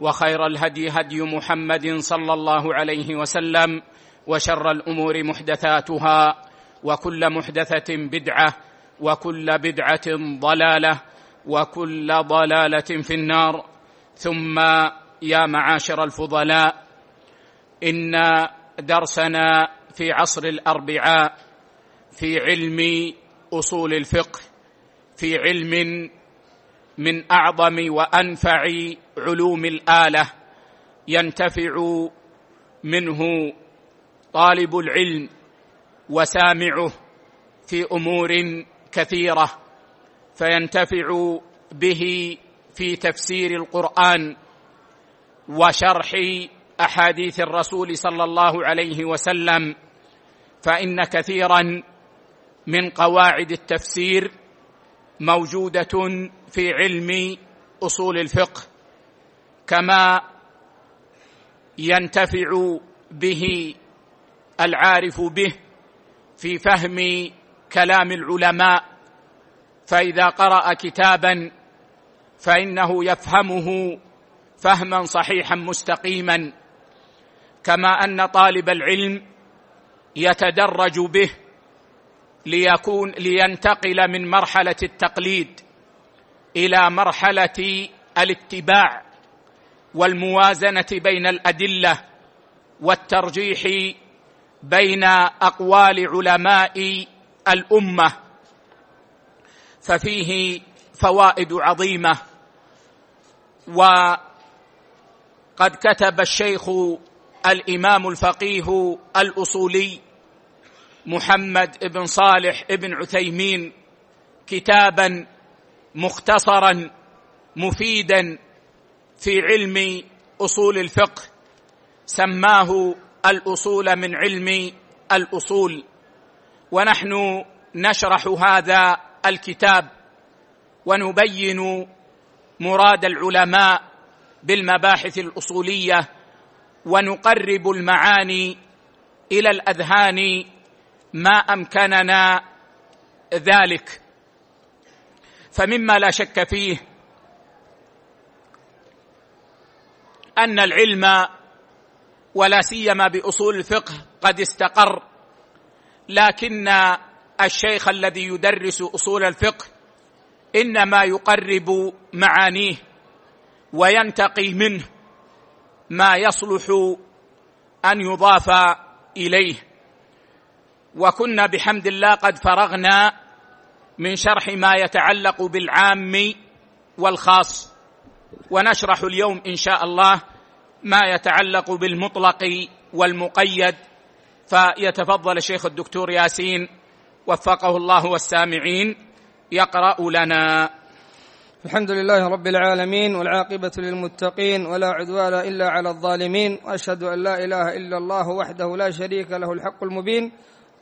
وخير الهدي هدي محمد صلى الله عليه وسلم وشر الأمور محدثاتها وكل محدثة بدعة وكل بدعة ضلالة وكل ضلالة في النار. ثم يا معاشر الفضلاء إن درسنا في عصر الأربعاء في علم أصول الفقه في علم من أعظم وأنفع علوم الآلة ينتفع منه طالب العلم وسامعه في أمور كثيرة فينتفع به في تفسير القرآن وشرح أحاديث الرسول صلى الله عليه وسلم فإن كثيرا من قواعد التفسير موجودة في علم أصول الفقه كما ينتفع به العارف به في فهم كلام العلماء. فإذا قرأ كتابا فإنه يفهمه فهما صحيحا مستقيما كما أن طالب العلم يتدرج به ليكون لينتقل من مرحلة التقليد إلى مرحلة الاتباع والموازنة بين الأدلة والترجيح بين أقوال علماء الأمة. ففيه فوائد عظيمة. وقد كتب الشيخ الإمام الفقيه الأصولي محمد بن صالح بن عثيمين كتابا مختصرا مفيدا في علم أصول الفقه سماه الأصول من علم الأصول. ونحن نشرح هذا الكتاب ونبين مراد العلماء بالمباحث الأصولية ونقرب المعاني إلى الأذهان ما أمكننا ذلك. فمما لا شك فيه أن العلم ولا سيما بأصول الفقه قد استقر لكن الشيخ الذي يدرس أصول الفقه إنما يقرب معانيه وينتقي منه ما يصلح أن يضاف إليه. وكنا بحمد الله قد فرغنا من شرح ما يتعلق بالعام والخاص. ونشرح اليوم إن شاء الله ما يتعلق بالمطلق والمقيد. فيتفضل الشيخ الدكتور ياسين وفقه الله والسامعين يقرأ لنا. الحمد لله رب العالمين والعاقبة للمتقين ولا عدوان إلا على الظالمين وأشهد أن لا إله إلا الله وحده لا شريك له الحق المبين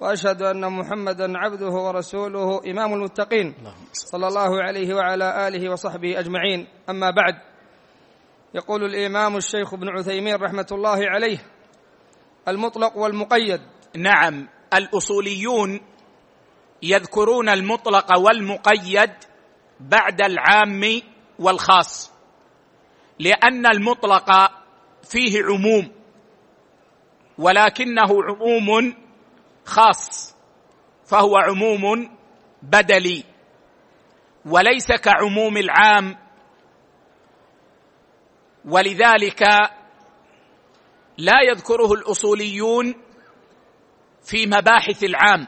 وأشهد أن محمدا عبده ورسوله إمام المتقين. صلى الله عليه وعلى آله وصحبه أجمعين. أما بعد يقول الإمام الشيخ ابن عثيمين رحمة الله عليه المطلق والمقيد. نعم الأصوليون يذكرون المطلق والمقيد بعد العام والخاص لأن المطلق فيه عموم ولكنه عموم خاص فهو عموم بدلي وليس كعموم العام. ولذلك لا يذكره الأصوليون في مباحث العام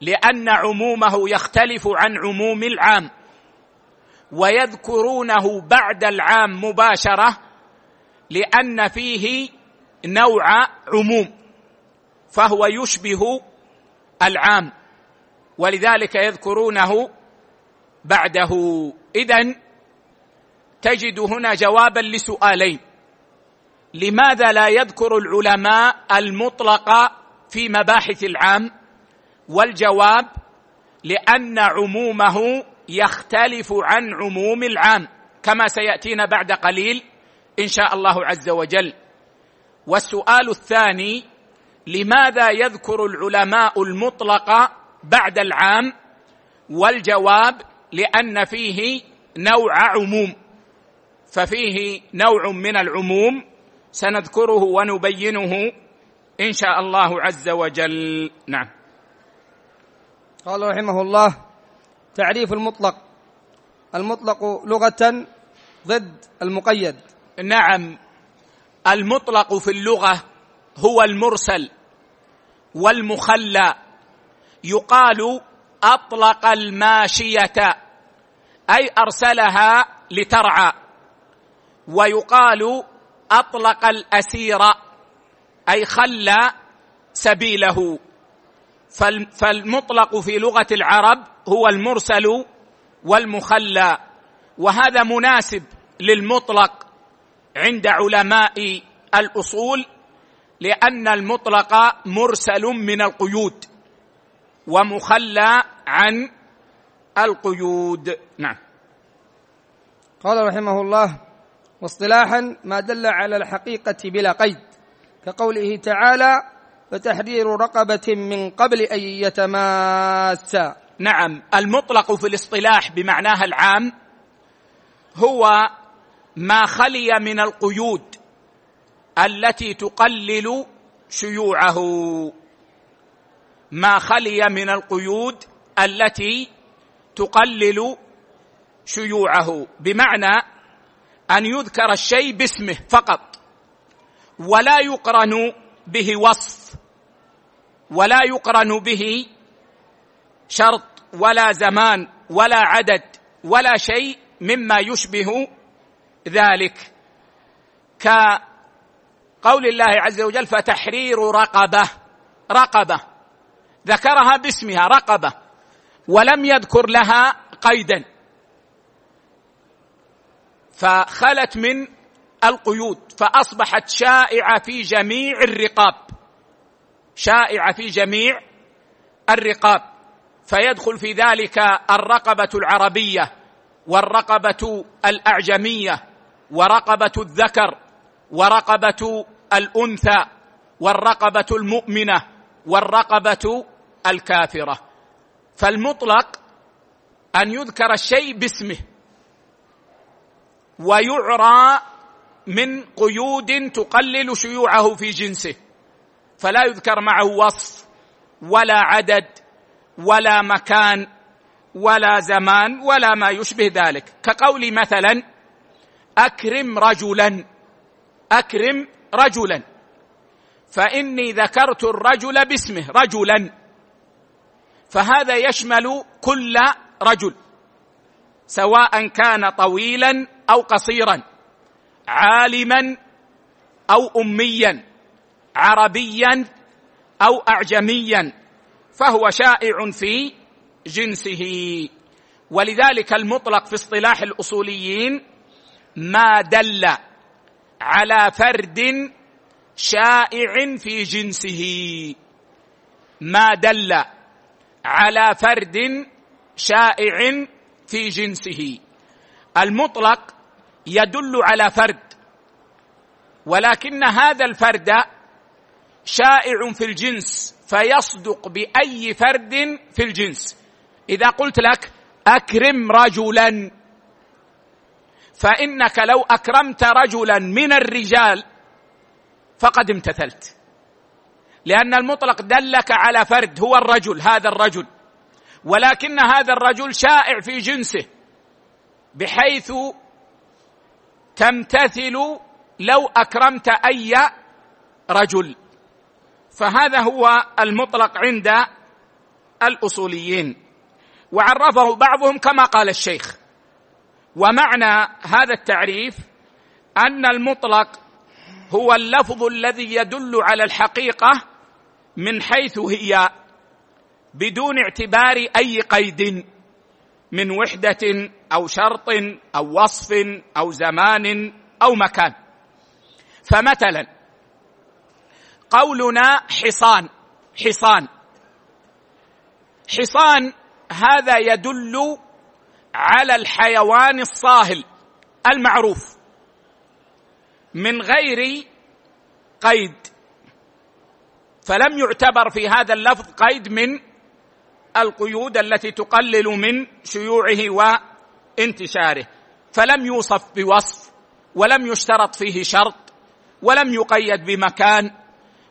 لأن عمومه يختلف عن عموم العام ويذكرونه بعد العام مباشرة لأن فيه نوع عموم. فهو يشبه العام ولذلك يذكرونه بعده. اذا تجد هنا جوابا لسؤالين لماذا لا يذكر العلماء المطلق في مباحث العام؟ والجواب لأن عمومه يختلف عن عموم العام كما سيأتينا بعد قليل إن شاء الله عز وجل. والسؤال الثاني لماذا يذكر العلماء المطلق بعد العام والجواب لأن فيه نوع عموم ففيه نوع من العموم سنذكره ونبينه إن شاء الله عز وجل. نعم. قال رحمه الله تعريف المطلق المطلق لغة ضد المقيد. نعم. المطلق في اللغة هو المرسل والمخلى. يقال أطلق الماشية أي أرسلها لترعى. ويقال أطلق الأسير أي خلى سبيله. فالمطلق في لغة العرب هو المرسل والمخلى. وهذا مناسب للمطلق عند علماء الأصول لأن المطلق مرسل من القيود ومخلى عن القيود. نعم. قال رحمه الله واصطلاحا ما دل على الحقيقة بلا قيد كقوله تعالى فتحرير رقبة من قبل أن يتماسا نعم. المطلق في الاصطلاح بمعناها العام هو ما خلي من القيود. التي تقلل شيوعه. ما خلي من القيود التي تقلل شيوعه. بمعنى أن يذكر الشيء باسمه فقط. ولا يقرن به وصف. ولا يقرن به شرط ولا زمان ولا عدد ولا شيء مما يشبه ذلك. كقول الله عز وجل فتحرير رقبة رقبة. ذكرها باسمها رقبة. ولم يذكر لها قيدا. فخلت من القيود فأصبحت شائعة في جميع الرقاب. شائعة في جميع الرقاب. فيدخل في ذلك الرقبة العربية والرقبة الأعجمية ورقبة الذكر ورقبة الأنثى والرقبة المؤمنة والرقبة الكافرة. فالمطلق أن يذكر الشيء باسمه ويعرى من قيود تقلل شيوعه في جنسه. فلا يذكر معه وصف ولا عدد ولا مكان ولا زمان ولا ما يشبه ذلك. كقول مثلا أكرم رجلا أكرم رجلا. فإني ذكرت الرجل باسمه رجلا. فهذا يشمل كل رجل سواء كان طويلا أو قصيرا عالما أو اميا عربيا أو اعجميا. فهو شائع في جنسه. ولذلك المطلق في اصطلاح الأصوليين ما دل على فرد شائع في جنسه. ما دل على فرد شائع في جنسه. المطلق يدل على فرد ولكن هذا الفرد شائع في الجنس فيصدق بأي فرد في الجنس. إذا قلت لك أكرم رجلا فإنك لو أكرمت رجلا من الرجال فقد امتثلت. لأن المطلق دلك على فرد هو الرجل هذا الرجل. ولكن هذا الرجل شائع في جنسه بحيث تمتثل لو أكرمت أي رجل. فهذا هو المطلق عند الأصوليين. وعرفه بعضهم كما قال الشيخ. ومعنى هذا التعريف أن المطلق هو اللفظ الذي يدل على الحقيقة من حيث هي بدون اعتبار أي قيد من وحدة أو شرط أو وصف أو زمان أو مكان. فمثلا قولنا حصان حصان. حصان هذا يدل على الحيوان الصاهل المعروف من غير قيد. فلم يعتبر في هذا اللفظ قيد من القيود التي تقلل من شيوعه وانتشاره. فلم يوصف بوصف ولم يشترط فيه شرط ولم يقيد بمكان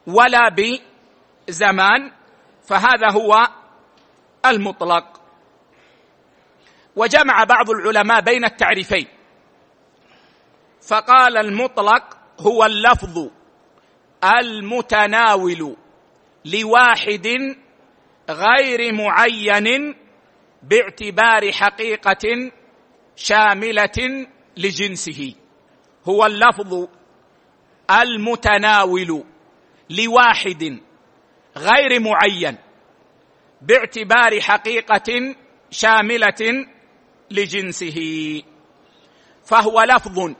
ولا بزمان. فهذا هو المطلق. وجمع بعض العلماء بين التعريفين. فقال المطلق هو اللفظ المتناول لواحد غير معين باعتبار حقيقة شاملة لجنسه. هو اللفظ المتناول لواحد غير معين باعتبار حقيقة شاملة لجنسه. فهو لفظ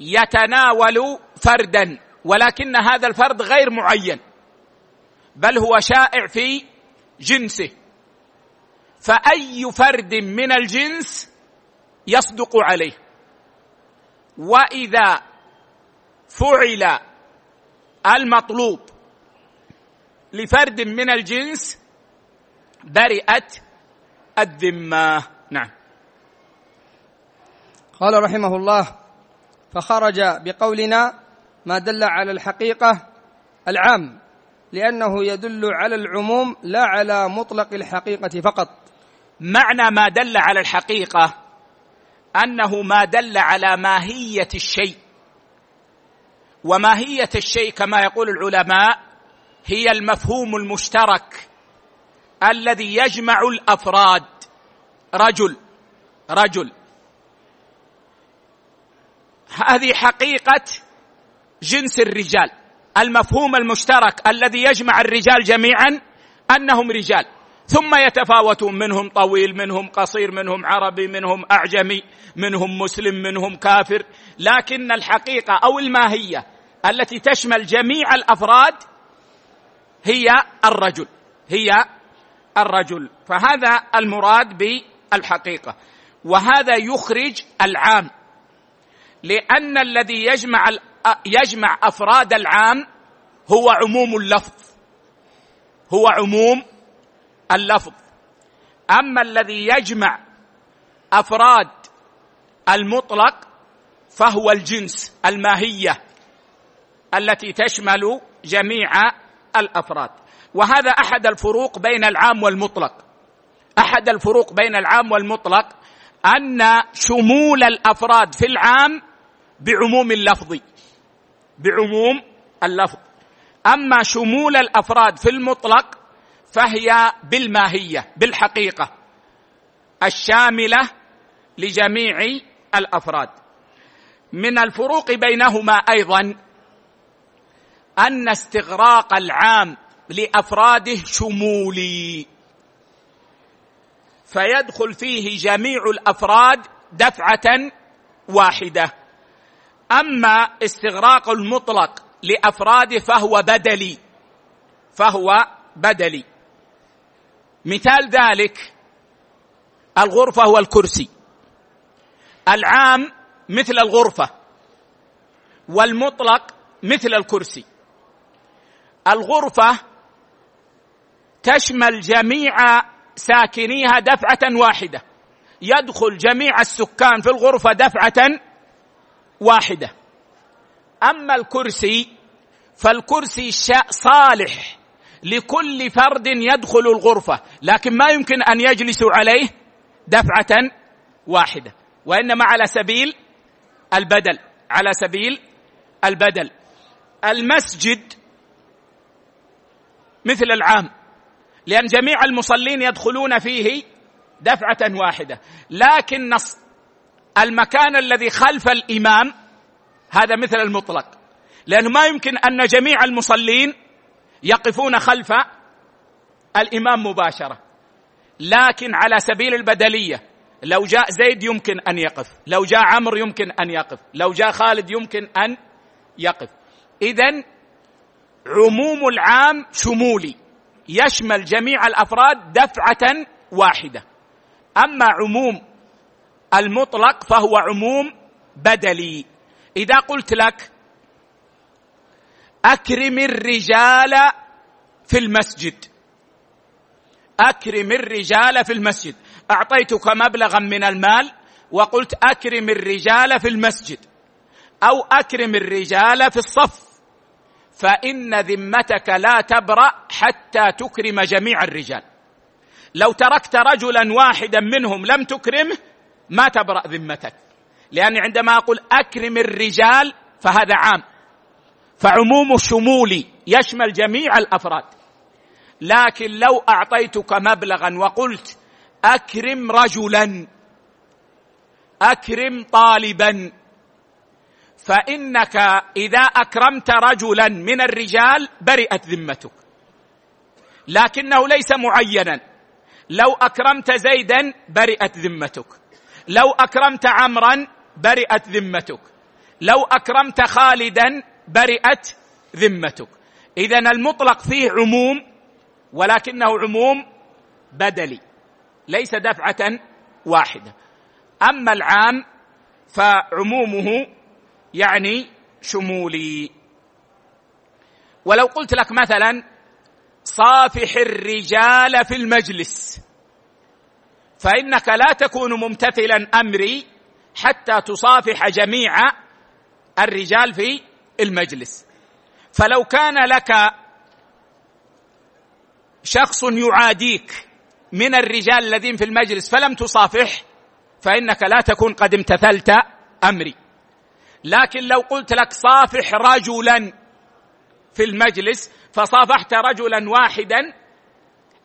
يتناول فردا ولكن هذا الفرد غير معين بل هو شائع في جنسه. فأي فرد من الجنس يصدق عليه؟ وإذا فعل المطلوب لفرد من الجنس برئت الذمة. نعم. قال رحمه الله فخرج بقولنا ما دل على الحقيقة العام لأنه يدل على العموم لا على مطلق الحقيقة فقط. معنى ما دل على الحقيقة أنه ما دل على ماهية الشيء. وماهية الشيء كما يقول العلماء هي المفهوم المشترك. الذي يجمع الأفراد. رجل رجل. هذه حقيقة جنس الرجال. المفهوم المشترك الذي يجمع الرجال جميعا أنهم رجال. ثم يتفاوتون منهم طويل منهم قصير منهم عربي منهم أعجمي منهم مسلم منهم كافر. لكن الحقيقة أو الماهية التي تشمل جميع الأفراد هي الرجل هي الرجل. فهذا المراد بالحقيقة. وهذا يخرج العام. لأن الذي يجمع يجمع أفراد العام هو عموم اللفظ. هو عموم اللفظ. أما الذي يجمع أفراد المطلق فهو الجنس الماهية التي تشمل جميع الأفراد. وهذا أحد الفروق بين العام والمطلق. أحد الفروق بين العام والمطلق أن شمول الأفراد في العام بعموم اللفظ. بعموم اللفظ. أما شمول الأفراد في المطلق فهي بالماهية بالحقيقة. الشاملة لجميع الأفراد. من الفروق بينهما أيضا أن استغراق العام لافراده شمولي. فيدخل فيه جميع الأفراد دفعة واحدة. أما استغراق المطلق لافراده فهو بدلي. فهو بدلي. مثال ذلك الغرفة والكرسي. العام مثل الغرفة والمطلق مثل الكرسي. الغرفة تشمل جميع ساكنيها دفعة واحدة. يدخل جميع السكان في الغرفة دفعة واحدة. أما الكرسي فالكرسي صالح لكل فرد يدخل الغرفة لكن ما يمكن أن يجلسوا عليه دفعة واحدة. وإنما على سبيل البدل على سبيل البدل. المسجد مثل العام. لأن جميع المصلين يدخلون فيه دفعة واحدة. لكن المكان الذي خلف الإمام هذا مثل المطلق. لأنه ما يمكن أن جميع المصلين يقفون خلف الإمام مباشرة. لكن على سبيل البدلية لو جاء زيد يمكن أن يقف لو جاء عمرو يمكن أن يقف لو جاء خالد يمكن أن يقف. اذا عموم العام شمولي. يشمل جميع الأفراد دفعة واحدة. أما عموم المطلق فهو عموم بدلي. إذا قلت لك أكرم الرجال في المسجد. أكرم الرجال في المسجد. أعطيتك مبلغا من المال وقلت أكرم الرجال في المسجد. أو أكرم الرجال في الصف. فإن ذمتك لا تبرأ حتى تكرم جميع الرجال. لو تركت رجلا واحدا منهم لم تكرمه ما تبرأ ذمتك. لأني عندما أقول أكرم الرجال فهذا عام. فعموم شمولي يشمل جميع الأفراد. لكن لو أعطيتك مبلغا وقلت أكرم رجلا أكرم طالبا فإنك إذا أكرمت رجلا من الرجال برئت ذمتك. لكنه ليس معينا. لو أكرمت زيدا برئت ذمتك. لو أكرمت عمرا برئت ذمتك. لو أكرمت خالدا برئت ذمتك. اذا المطلق فيه عموم ولكنه عموم بدلي ليس دفعة واحدة. أما العام فعمومه يعني شمولي. ولو قلت لك مثلا صافح الرجال في المجلس. فإنك لا تكون ممتثلا أمري حتى تصافح جميع الرجال في المجلس. فلو كان لك شخص يعاديك من الرجال الذين في المجلس فلم تصافح فإنك لا تكون قد امتثلت أمري. لكن لو قلت لك صافح رجلا في المجلس فصافحت رجلا واحدا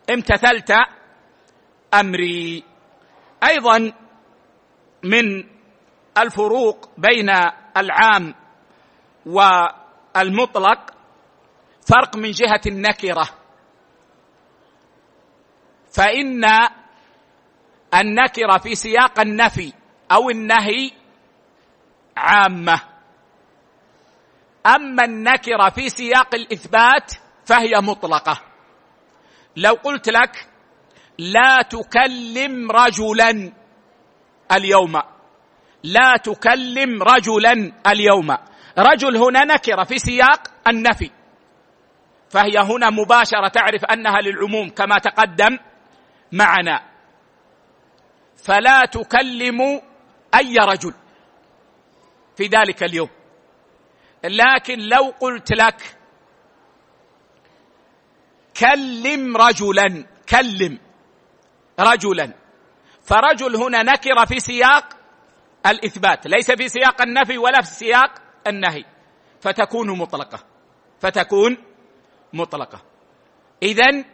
امتثلت أمري. أيضا من الفروق بين العام والمطلق فرق من جهة النكرة. فإن النكرة في سياق النفي أو النهي عامة. أما النكرة في سياق الإثبات فهي مطلقة. لو قلت لك لا تكلم رجلا اليوم. لا تكلم رجلا اليوم. رجل هنا نكره في سياق النفي. فهي هنا مباشرة تعرف أنها للعموم كما تقدم معنا. فلا تكلم أي رجل. في ذلك اليوم. لكن لو قلت لك كلم رجلا كلم رجلا. فرجل هنا نكره في سياق الإثبات. ليس في سياق النفي ولا في سياق النهي. فتكون مطلقة. فتكون مطلقة. اذا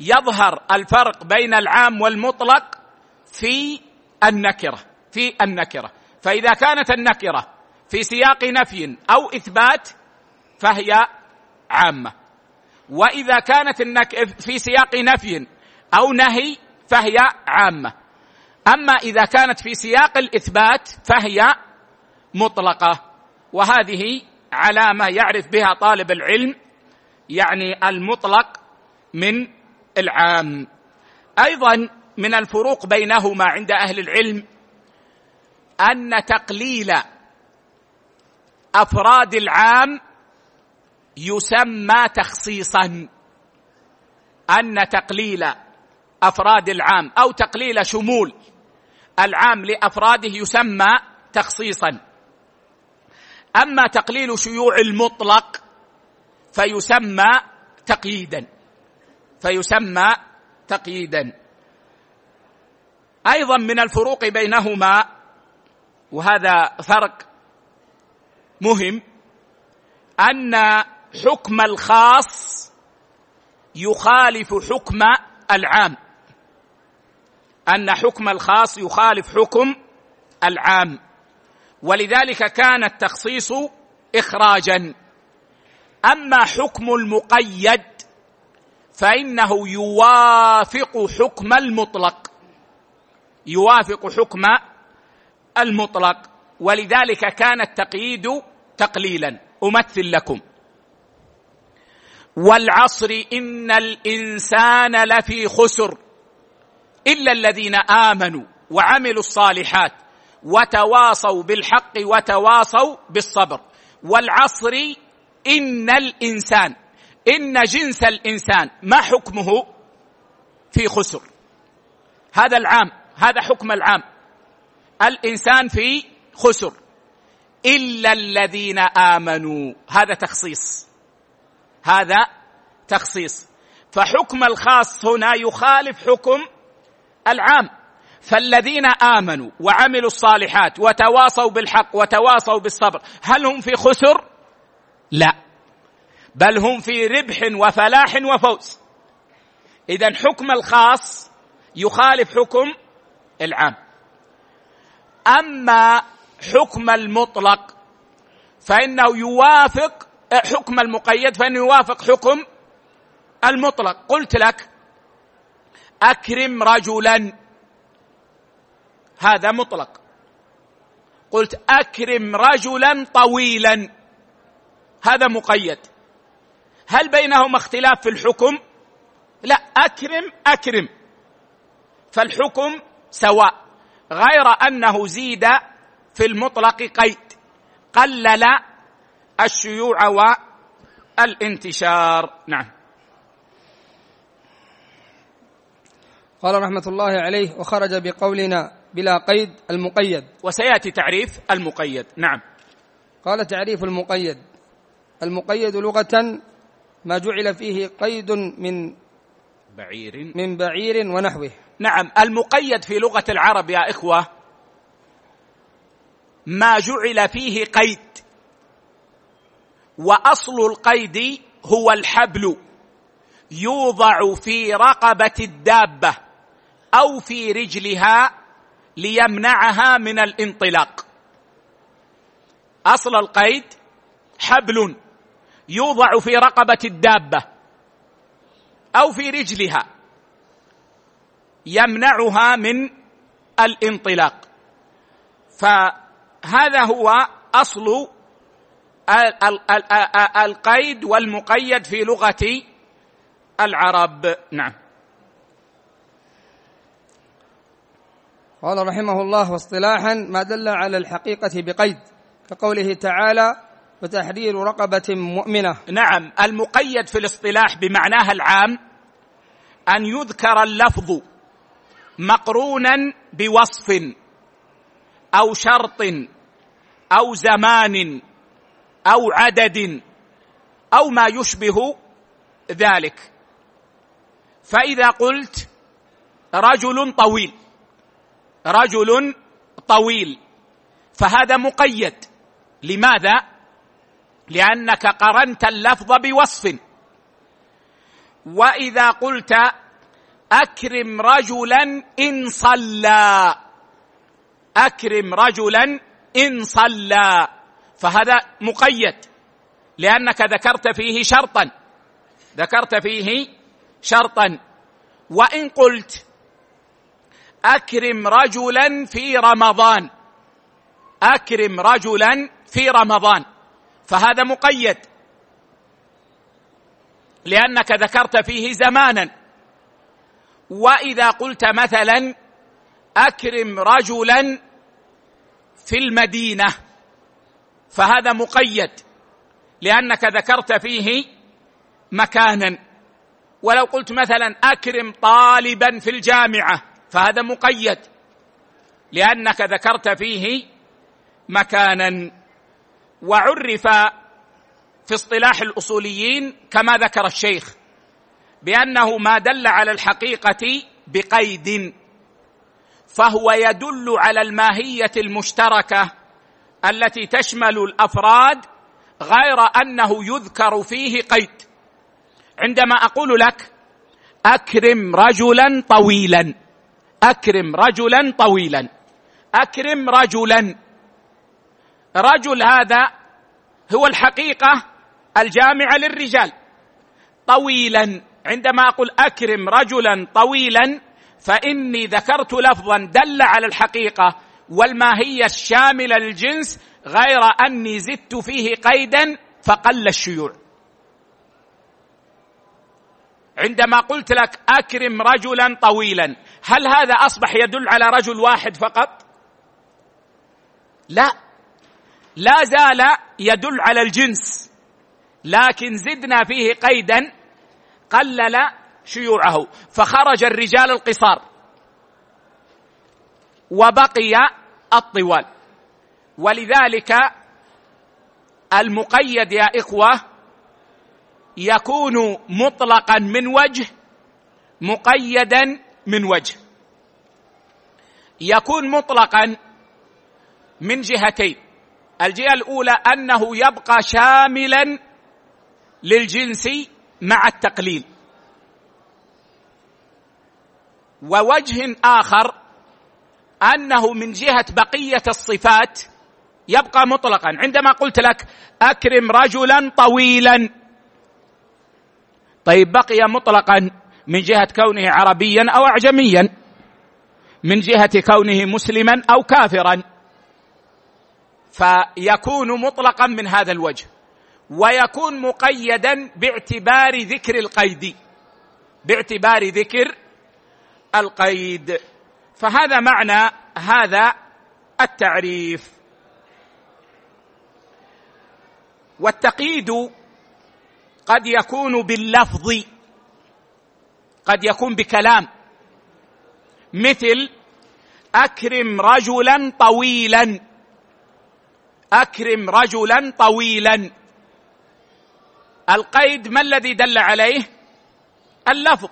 يظهر الفرق بين العام والمطلق في النكرة. في النكرة. فإذا كانت النكرة في سياق نفي أو إثبات فهي عامة. وإذا كانت النك في سياق نفي أو نهي فهي عامة. أما إذا كانت في سياق الإثبات فهي مطلقة. وهذه علامة يعرف بها طالب العلم يعني المطلق من العام. أيضا من الفروق بينهما عند أهل العلم أن تقليل أفراد العام يسمى تخصيصا. أن تقليل أفراد العام أو تقليل شمول العام لأفراده يسمى تخصيصا. أما تقليل شيوع المطلق فيسمى تقييدا. فيسمى تقييدا. أيضا من الفروق بينهما وهذا فرق مهم أن حكم الخاص يخالف حكم العام. أن حكم الخاص يخالف حكم العام. ولذلك كان التخصيص اخراجا. أما حكم المقيد فإنه يوافق حكم المطلق. يوافق حكم المطلق ولذلك كان التقييد تقليلا. أمثل لكم. والعصر إن الإنسان لفي خسر. إلا الذين آمنوا وعملوا الصالحات وتواصوا بالحق وتواصوا بالصبر. والعصر إن الإنسان إن جنس الإنسان ما حكمه في خسر. هذا العام هذا حكم العام. الإنسان في خسر. إلا الذين آمنوا. هذا تخصيص. هذا تخصيص. فحكم الخاص هنا يخالف حكم العام. فالذين آمنوا وعملوا الصالحات وتواصوا بالحق وتواصوا بالصبر هل هم في خسر؟ لا. بل هم في ربح وفلاح وفوز. اذا حكم الخاص يخالف حكم العام. أما حكم المطلق فإنه يوافق حكم المقيد فإنه يوافق حكم المطلق. قلت لك أكرم رجلا. هذا مطلق. قلت أكرم رجلا طويلا. هذا مقيد. هل بينهما اختلاف في الحكم؟ لا أكرم أكرم. فالحكم سواء. غير أنه زيد في المطلق قيد قلل الشيوع والانتشار. نعم. قال رحمة الله عليه وخرج بقولنا بلا قيد المقيد. وسيأتي تعريف المقيد. نعم. قال تعريف المقيد. المقيد لغة ما جعل فيه قيد من بعير. من بعير ونحوه. نعم المقيد في لغة العرب يا إخوة ما جعل فيه قيد وأصل القيد هو الحبل يوضع في رقبة الدابة أو في رجلها ليمنعها من الانطلاق. أصل القيد حبل يوضع في رقبة الدابة أو في رجلها. يمنعها من الانطلاق. فهذا هو أصل القيد والمقيد في لغة العرب. نعم. قال رحمه الله واصطلاحا ما دل على الحقيقة بقيد كقوله تعالى وتحرير رقبة مؤمنة نعم. المقيد في الاصطلاح بمعناها العام أن يذكر اللفظ مقرونا بوصف أو شرط أو زمان أو عدد أو ما يشبه ذلك. فإذا قلت رجل طويل رجل طويل فهذا مقيد. لماذا؟ لأنك قرنت اللفظ بوصف. وإذا قلت أكرم رجلا إن صلى. أكرم رجلا إن صلى. فهذا مقيد لأنك ذكرت فيه شرطا. ذكرت فيه شرطا. وإن قلت أكرم رجلا في رمضان. أكرم رجلا في رمضان. فهذا مقيد لأنك ذكرت فيه زمانا. وإذا قلت مثلا أكرم رجلا في المدينة فهذا مقيد لأنك ذكرت فيه مكانا. ولو قلت مثلا أكرم طالبا في الجامعة فهذا مقيد لأنك ذكرت فيه مكانا. وعرف في اصطلاح الأصوليين كما ذكر الشيخ بأنه ما دل على الحقيقة بقيد فهو يدل على الماهية المشتركة التي تشمل الأفراد غير أنه يذكر فيه قيد. عندما أقول لك أكرم رجلا طويلا أكرم رجلا طويلا أكرم رجلا. رجل هذا هو الحقيقة الجامعة للرجال. طويلا. عندما أقول أكرم رجلا طويلا فإني ذكرت لفظا دل على الحقيقة والماهية الشاملة للجنس غير أني زدت فيه قيدا فقل الشيوع. عندما قلت لك أكرم رجلا طويلا هل هذا أصبح يدل على رجل واحد فقط؟ لا. لا زال يدل على الجنس لكن زدنا فيه قيدا قلل شيوعه فخرج الرجال القصار. وبقي الطوال. ولذلك المقيد يا إخوة يكون مطلقا من وجه مقيدا من وجه. يكون مطلقا من جهتين. الجهة الأولى أنه يبقى شاملا للجنس مع التقليل. ووجه آخر أنه من جهة بقية الصفات يبقى مطلقا. عندما قلت لك أكرم رجلا طويلا. طيب بقي مطلقا من جهة كونه عربيا أو اعجميا من جهة كونه مسلما أو كافرا. فيكون مطلقا من هذا الوجه. ويكون مقيدا باعتبار ذكر القيد. باعتبار ذكر القيد. فهذا معنى هذا التعريف. والتقييد قد يكون باللفظ قد يكون بكلام. مثل أكرم رجلا طويلا. أكرم رجلا طويلا. القيد ما الذي دل عليه؟ اللفظ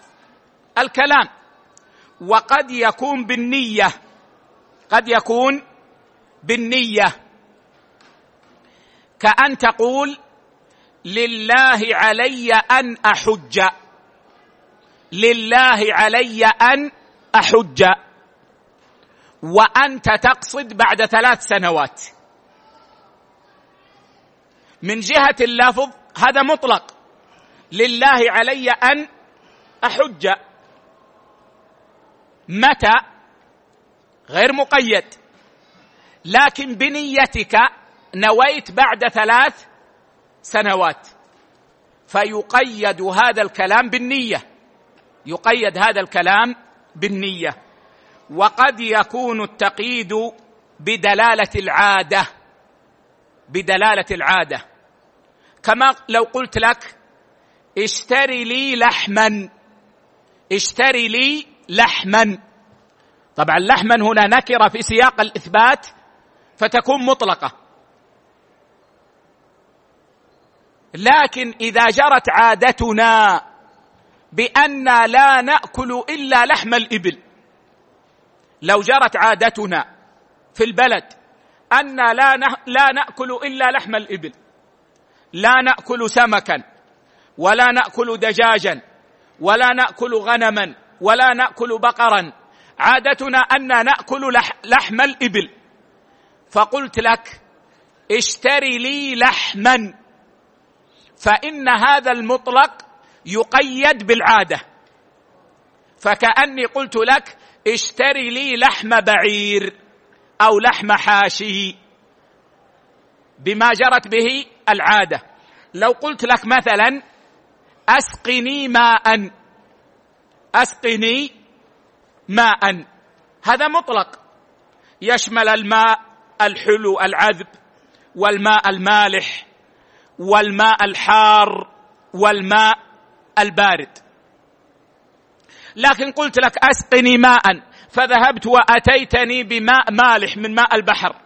الكلام. وقد يكون بالنية قد يكون بالنية. كأن تقول لله علي أن أحج. لله علي أن أحج. وأنت تقصد بعد ثلاث سنوات. من جهة اللفظ هذا مطلق. لله علي أن أحج. متى؟ غير مقيد. لكن بنيتك نويت بعد ثلاث سنوات. فيقيد هذا الكلام بالنية. يقيد هذا الكلام بالنية. وقد يكون التقييد بدلالة العادة. بدلالة العادة. كما لو قلت لك اشتري لي لحما. اشتري لي لحما. طبعا لحما هنا نكرة في سياق الإثبات فتكون مطلقة. لكن إذا جرت عادتنا بان لا نأكل إلا لحم الإبل لو جرت عادتنا في البلد ان لا لا نأكل إلا لحم الإبل لا نأكل سمكا ولا نأكل دجاجا ولا نأكل غنما ولا نأكل بقرا. عادتنا أن نأكل لحم الإبل. فقلت لك اشتري لي لحما. فإن هذا المطلق يقيد بالعادة. فكأني قلت لك اشتري لي لحم بعير أو لحم حاشي. بما جرت به العادة. لو قلت لك مثلا أسقني ماء. أسقني ماء. هذا مطلق. يشمل الماء الحلو العذب والماء المالح والماء الحار والماء البارد. لكن قلت لك أسقني ماء فذهبت وأتيتني بماء مالح من ماء البحر.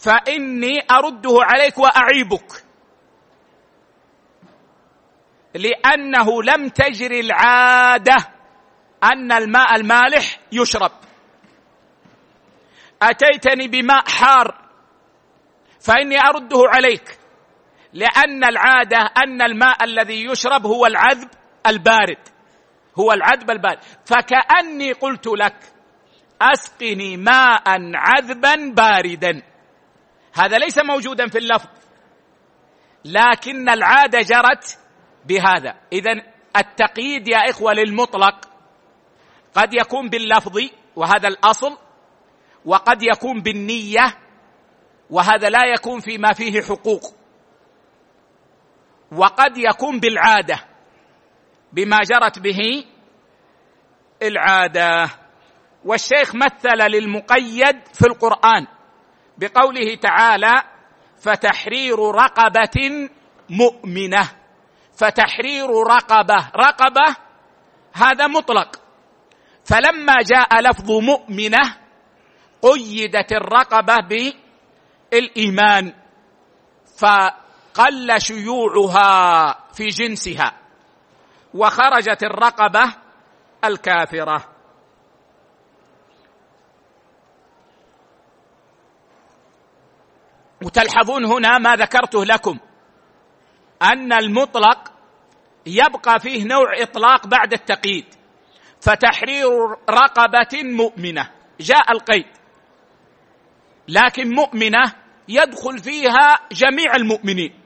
فإني أرده عليك وأعيبك. لأنه لم تجري العادة أن الماء المالح يشرب. أتيتني بماء حار فإني أرده عليك. لأن العادة أن الماء الذي يشرب هو العذب البارد هو العذب البارد. فكأني قلت لك أسقني ماء عذبا باردا. هذا ليس موجودا في اللفظ. لكن العادة جرت بهذا. اذا التقييد يا إخوة للمطلق قد يكون باللفظ وهذا الأصل وقد يكون بالنية وهذا لا يكون فيما فيه حقوق. وقد يكون بالعادة بما جرت به العادة. والشيخ مثل للمقيد في القرآن. بقوله تعالى فتحرير رقبة مؤمنة. فتحرير رقبة. رقبة هذا مطلق. فلما جاء لفظ مؤمنة قيدت الرقبة بالإيمان فقل شيوعها في جنسها وخرجت الرقبة الكافرة. وتلحظون هنا ما ذكرته لكم. أن المطلق يبقى فيه نوع إطلاق بعد التقييد. فتحرير رقبة مؤمنة. جاء القيد. لكن مؤمنة يدخل فيها جميع المؤمنين.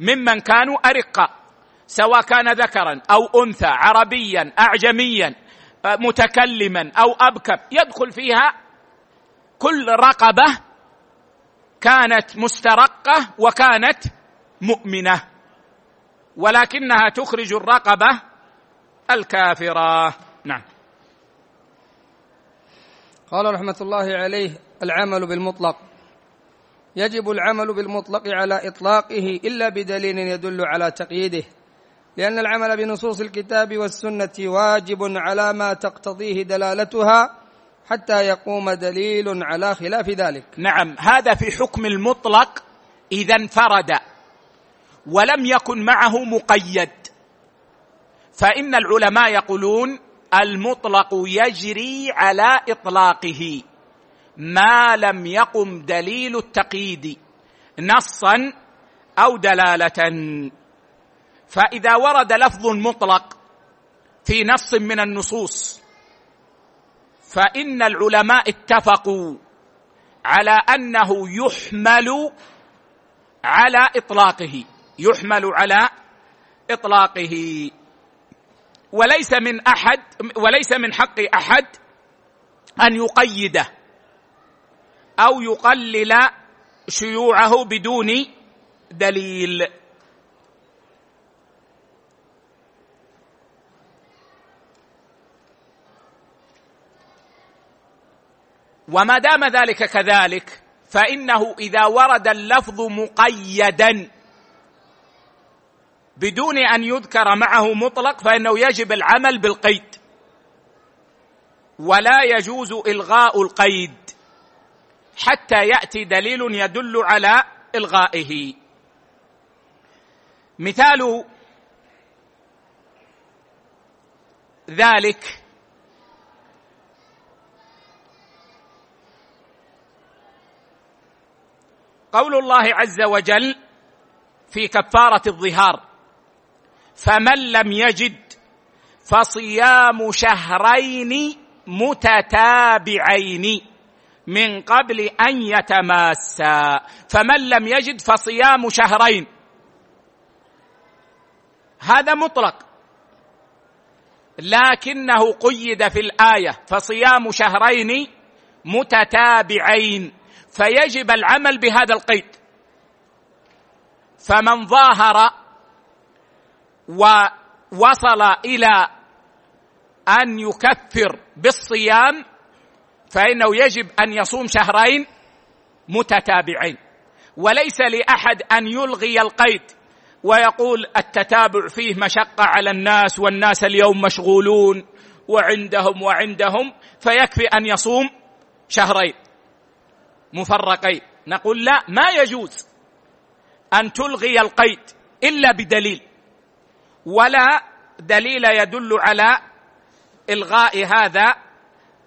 ممن كانوا أرقاء. سواء كان ذكرا أو أنثى عربيا اعجميا متكلما أو أبكم. يدخل فيها كل رقبة كانت مسترقة وكانت مؤمنة ولكنها تخرج الرقبة الكافرة. نعم. قال رحمة الله عليه العمل بالمطلق. يجب العمل بالمطلق على إطلاقه إلا بدليل يدل على تقييده لأن العمل بنصوص الكتاب والسنة واجب على ما تقتضيه دلالتها حتى يقوم دليل على خلاف ذلك. نعم هذا في حكم المطلق إذا انفرد ولم يكن معه مقيد. فإن العلماء يقولون المطلق يجري على إطلاقه ما لم يقم دليل التقييد نصا أو دلالة. فإذا ورد لفظ مطلق في نص من النصوص فإن العلماء اتفقوا على أنه يحمل على إطلاقه يحمل على إطلاقه. وليس من أحد وليس من حق أحد أن يقيده أو يقلل شيوعه بدون دليل. وما دام ذلك كذلك فإنه إذا ورد اللفظ مقيدا بدون أن يذكر معه مطلق فإنه يجب العمل بالقيد. ولا يجوز إلغاء القيد حتى يأتي دليل يدل على إلغائه. مثال ذلك قول الله عز وجل في كفارة الظهار فمن لم يجد فصيام شهرين متتابعين من قبل أن يتماسا. فمن لم يجد فصيام شهرين. هذا مطلق. لكنه قيد في الآية فصيام شهرين متتابعين. فيجب العمل بهذا القيد. فمن ظاهر ووصل إلى أن يكفر بالصيام فإنه يجب أن يصوم شهرين متتابعين. وليس لأحد أن يلغي القيد ويقول التتابع فيه مشقة على الناس والناس اليوم مشغولون وعندهم وعندهم فيكفي أن يصوم شهرين. مفرقين. نقول لا ما يجوز أن تلغي القيد إلا بدليل ولا دليل يدل على إلغاء هذا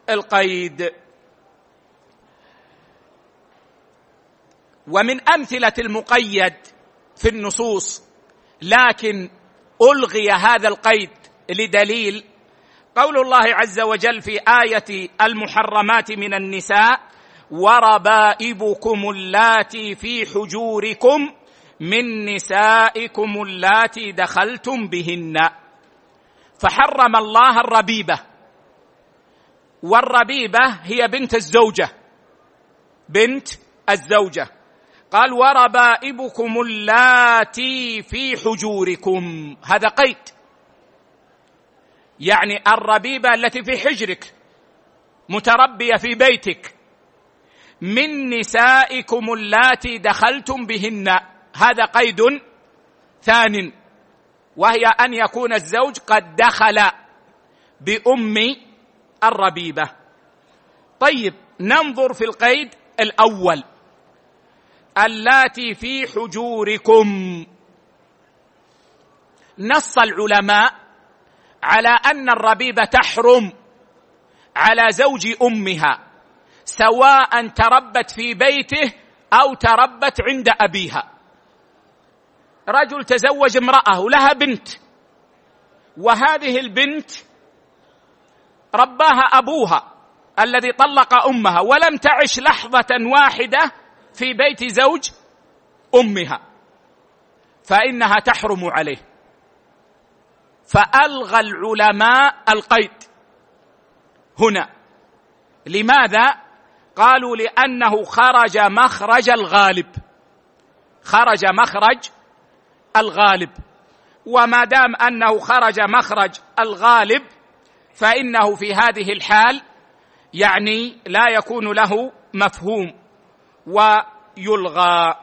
القيد. ومن أمثلة المقيد في النصوص لكن ألغي هذا القيد لدليل قول الله عز وجل في آية المحرمات من النساء وربائبكم اللاتي في حجوركم من نسائكم اللاتي دخلتم بهن. فحرم الله الربيبة. والربيبة هي بنت الزوجة. بنت الزوجة. قال وربائبكم اللاتي في حجوركم. هذا قيد. يعني الربيبة التي في حجرك متربية في بيتك. من نسائكم اللاتي دخلتم بهن. هذا قيد. ثان وهي أن يكون الزوج قد دخل بأم الربيبة. طيب ننظر في القيد الأول. اللاتي في حجوركم. نص العلماء على أن الربيبة تحرم على زوج أمها. سواء تربت في بيته أو تربت عند أبيها. رجل تزوج امرأة ولها بنت. وهذه البنت رباها أبوها الذي طلق أمها ولم تعش لحظة واحدة في بيت زوج أمها. فإنها تحرم عليه. فألغى العلماء القيد هنا. لماذا؟ قالوا لأنه خرج مخرج الغالب. خرج مخرج الغالب. وما دام أنه خرج مخرج الغالب فإنه في هذه الحال يعني لا يكون له مفهوم ويلغى.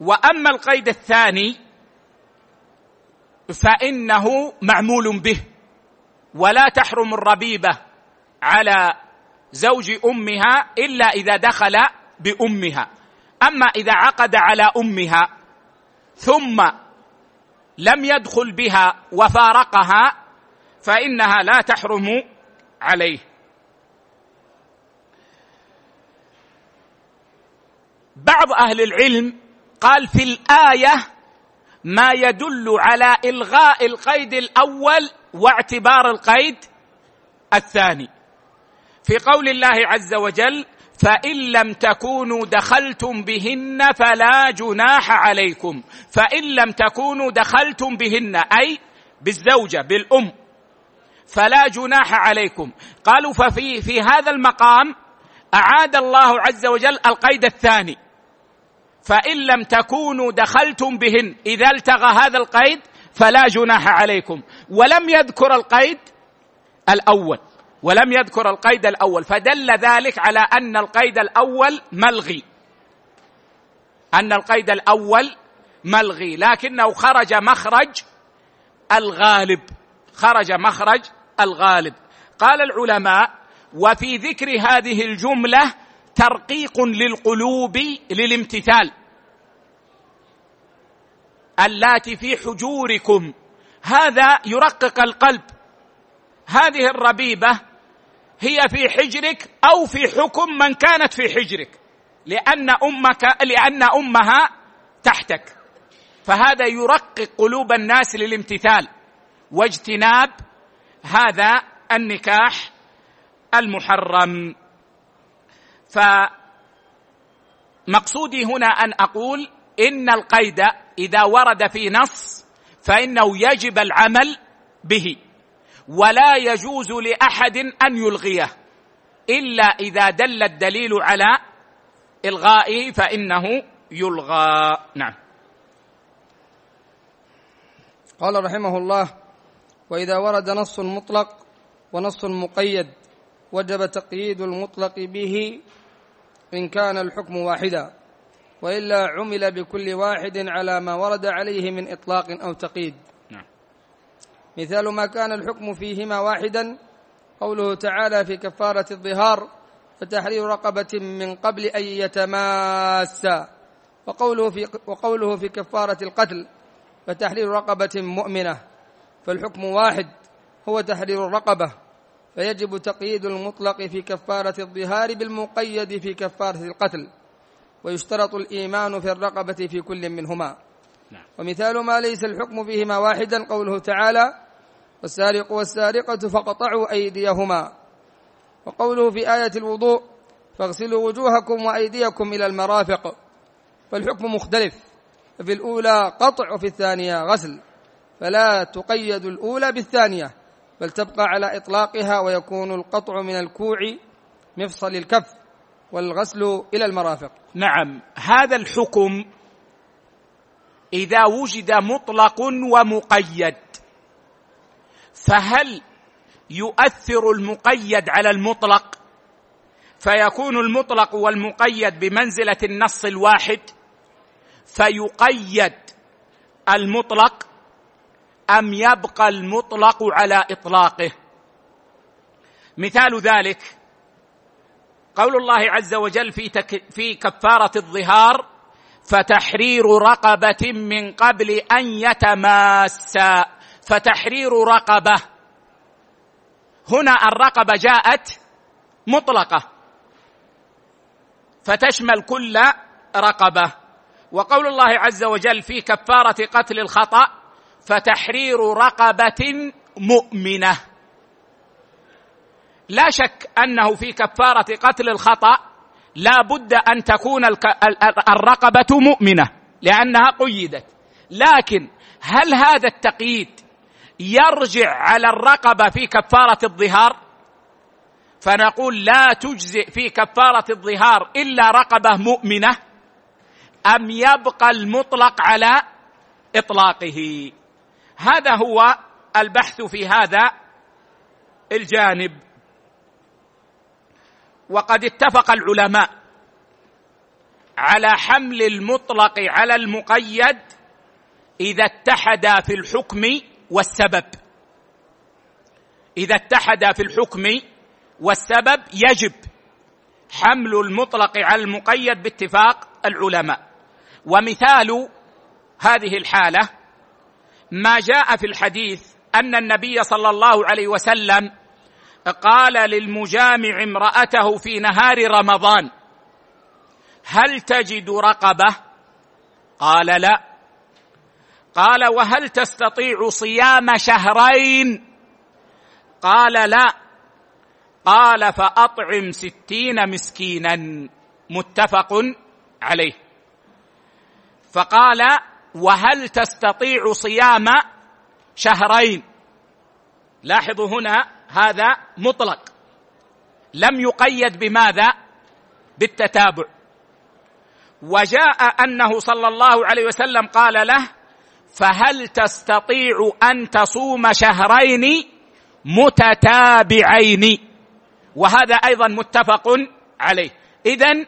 وأما القيد الثاني فإنه معمول به ولا تحرم الربيبة. على زوج أمها إلا إذا دخل بأمها. أما إذا عقد على أمها ثم لم يدخل بها وفارقها فإنها لا تحرم عليه. بعض أهل العلم قال في الآية ما يدل على إلغاء القيد الأول واعتبار القيد الثاني. في قول الله عز وجل فإن لم تكونوا دخلتم بهن فلا جناح عليكم. فإن لم تكونوا دخلتم بهن أي بالزوجة بالأم فلا جناح عليكم. قالوا ففي في هذا المقام أعاد الله عز وجل القيد الثاني. فإن لم تكونوا دخلتم بهن إذا التغى هذا القيد فلا جناح عليكم. ولم يذكر القيد الأول. ولم يذكر القيد الأول. فدل ذلك على أن القيد الأول ملغي. أن القيد الأول ملغي. لكنه خرج مخرج الغالب. خرج مخرج الغالب. قال العلماء وفي ذكر هذه الجملة ترقيق للقلوب للامتثال. اللاتي في حجوركم. هذا يرقق القلب. هذه الربيبة هي في حجرك أو في حكم من كانت في حجرك. لأن أمك لأن أمها تحتك. فهذا يرقق قلوب الناس للامتثال واجتناب هذا النكاح المحرم. فمقصودي هنا أن أقول إن القيد إذا ورد في نص فإنه يجب العمل به. ولا يجوز لأحد أن يلغيه إلا إذا دل الدليل على إلغائه فإنه يلغى نعم قال رحمه الله وإذا ورد نص مطلق ونص مقيد وجب تقييد المطلق به إن كان الحكم واحدا وإلا عمل بكل واحد على ما ورد عليه من إطلاق أو تقييد. مثال ما كان الحكم فيهما واحدا قوله تعالى في كفارة الظهار فتحرير رقبة من قبل أن يتماسا وقوله في, وقوله في كفارة القتل فتحرير رقبة مؤمنة فالحكم واحد هو تحرير الرقبة. فيجب تقييد المطلق في كفارة الظهار بالمقيد في كفارة القتل. ويشترط الإيمان في الرقبة في كل منهما. نعم. ومثال ما ليس الحكم فيهما واحدا قوله تعالى والسارق والسارقة فقطعوا أيديهما. وقوله في آية الوضوء فاغسلوا وجوهكم وأيديكم إلى المرافق. فالحكم مختلف. في الأولى قطع وفي الثانية غسل. فلا تقيد الأولى بالثانية بل تبقى على إطلاقها ويكون القطع من الكوع مفصل الكف والغسل إلى المرافق. نعم. هذا الحكم إذا وجد مطلق ومقيد. فهل يؤثر المقيد على المطلق؟ فيكون المطلق والمقيد بمنزلة النص الواحد فيقيد المطلق أم يبقى المطلق على إطلاقه؟ مثال ذلك قول الله عز وجل في تك في كفارة الظهار فتحرير رقبة من قبل أن يتماسا فتحرير رقبة. هنا الرقبة جاءت مطلقة. فتشمل كل رقبة. وقول الله عز وجل في كفارة قتل الخطأ فتحرير رقبة مؤمنة. لا شك أنه في كفارة قتل الخطأ لا بد أن تكون الرقبة مؤمنة لأنها قيدت. لكن هل هذا التقييد يرجع على الرقبة في كفارة الظهار فنقول لا تجزئ في كفارة الظهار إلا رقبة مؤمنة أم يبقى المطلق على إطلاقه؟ هذا هو البحث في هذا الجانب. وقد اتفق العلماء على حمل المطلق على المقيد إذا اتحدا في الحكم والسبب. إذا اتحدا في الحكم والسبب يجب حمل المطلق على المقيد باتفاق العلماء. ومثال هذه الحالة ما جاء في الحديث أن النبي صلى الله عليه وسلم قال للمجامع امرأته في نهار رمضان هل تجد رقبة؟ قال لا. قال وهل تستطيع صيام شهرين؟ قال لا. قال فأطعم ستين مسكينا. متفق عليه. فقال وهل تستطيع صيام شهرين؟ لاحظوا هنا هذا مطلق. لم يقيد بماذا؟ بالتتابع. وجاء أنه صلى الله عليه وسلم قال له فهل تستطيع أن تصوم شهرين متتابعين؟ وهذا أيضا متفق عليه. اذا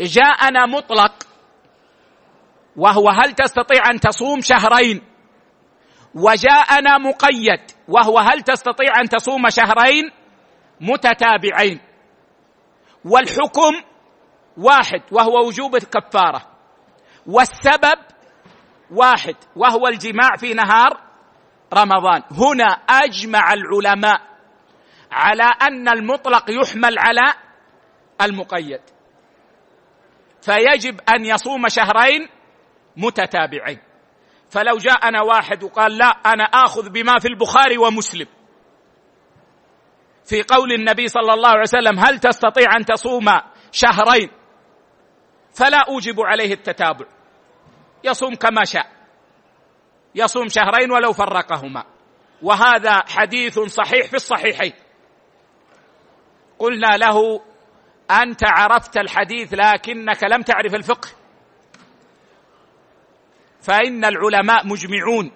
جاءنا مطلق وهو هل تستطيع أن تصوم شهرين؟ وجاءنا مقيد وهو هل تستطيع أن تصوم شهرين متتابعين؟ والحكم واحد وهو وجوب الكفارة. والسبب واحد وهو الجماع في نهار رمضان. هنا أجمع العلماء على أن المطلق يحمل على المقيد. فيجب أن يصوم شهرين متتابعين. فلو جاءنا واحد وقال لا أنا آخذ بما في البخاري ومسلم. في قول النبي صلى الله عليه وسلم هل تستطيع أن تصوم شهرين؟ فلا أوجب عليه التتابع. يصوم كما شاء. يصوم شهرين ولو فرقهما. وهذا حديث صحيح في الصحيحين. قلنا له أنت عرفت الحديث لكنك لم تعرف الفقه. فإن العلماء مجمعون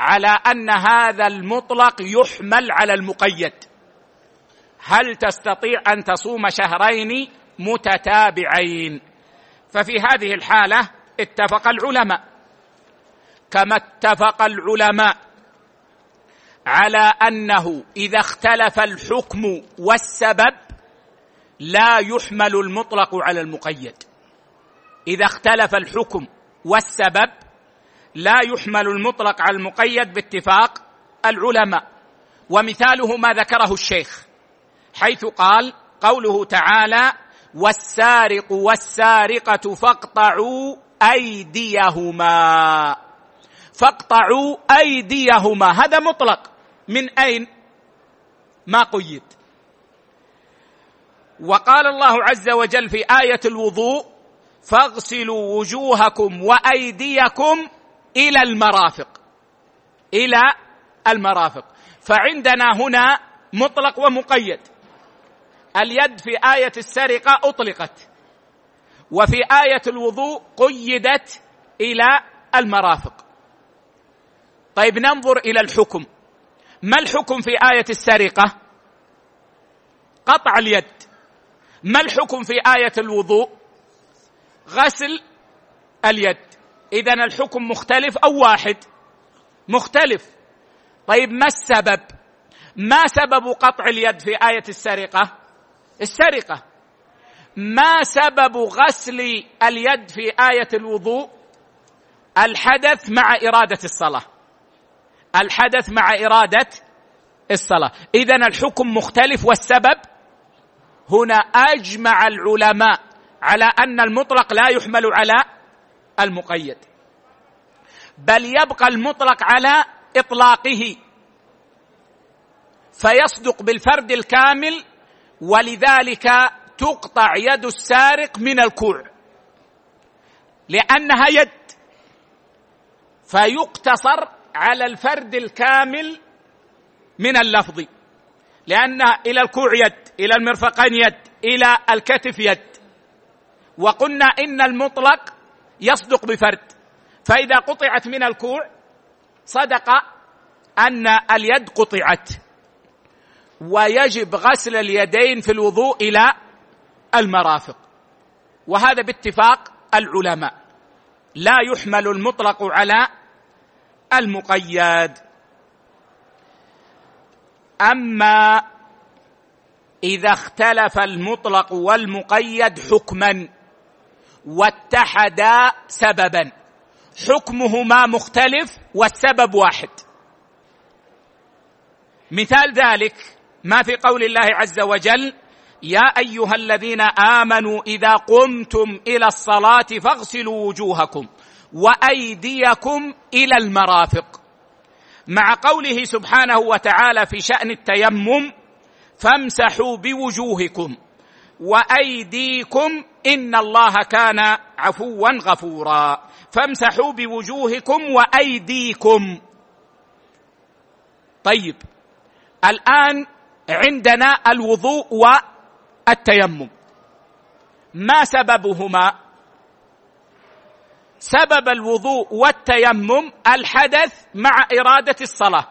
على أن هذا المطلق يحمل على المقيد. هل تستطيع أن تصوم شهرين متتابعين؟ ففي هذه الحالة اتفق العلماء. كما اتفق العلماء على أنه إذا اختلف الحكم والسبب لا يحمل المطلق على المقيد. إذا اختلف الحكم والسبب لا يحمل المطلق على المقيد باتفاق العلماء. ومثاله ما ذكره الشيخ حيث قال قوله تعالى والسارق والسارقة فاقطعوا أيديهما. فاقطعوا أيديهما. هذا مطلق. من أين؟ ما قيد. وقال الله عز وجل في آية الوضوء فاغسلوا وجوهكم وأيديكم إلى المرافق. إلى المرافق. فعندنا هنا مطلق ومقيد. اليد في آية السرقة أطلقت. وفي آية الوضوء قيدت إلى المرافق. طيب ننظر إلى الحكم. ما الحكم في آية السرقة؟ قطع اليد. ما الحكم في آية الوضوء؟ غسل اليد. اذا الحكم مختلف أو واحد؟ مختلف. طيب ما السبب؟ ما سبب قطع اليد في آية السرقة؟ السرقة. ما سبب غسل اليد في آية الوضوء؟ الحدث مع إرادة الصلاة. الحدث مع إرادة الصلاة. اذا الحكم مختلف والسبب هنا أجمع العلماء على أن المطلق لا يحمل على المقيد. بل يبقى المطلق على إطلاقه. فيصدق بالفرد الكامل ولذلك تقطع يد السارق من الكوع. لأنها يد. فيقتصر على الفرد الكامل من اللفظ. لأن إلى الكوع يد إلى المرفقين يد إلى الكتف يد. وقلنا إن المطلق يصدق بفرد. فإذا قطعت من الكوع صدق أن اليد قطعت. ويجب غسل اليدين في الوضوء إلى المرافق. وهذا باتفاق العلماء. لا يحمل المطلق على المقيد. أما إذا اختلف المطلق والمقيد حكما واتحدا سببا. حكمهما مختلف والسبب واحد. مثال ذلك ما في قول الله عز وجل يا أيها الذين آمنوا إذا قمتم إلى الصلاة فاغسلوا وجوهكم وأيديكم إلى المرافق. مع قوله سبحانه وتعالى في شأن التيمم فامسحوا بوجوهكم وأيديكم إن الله كان عفوا غفورا. فامسحوا بوجوهكم وأيديكم. طيب الآن عندنا الوضوء والتيمم ما سببهما؟ سبب الوضوء والتيمم الحدث مع إرادة الصلاة.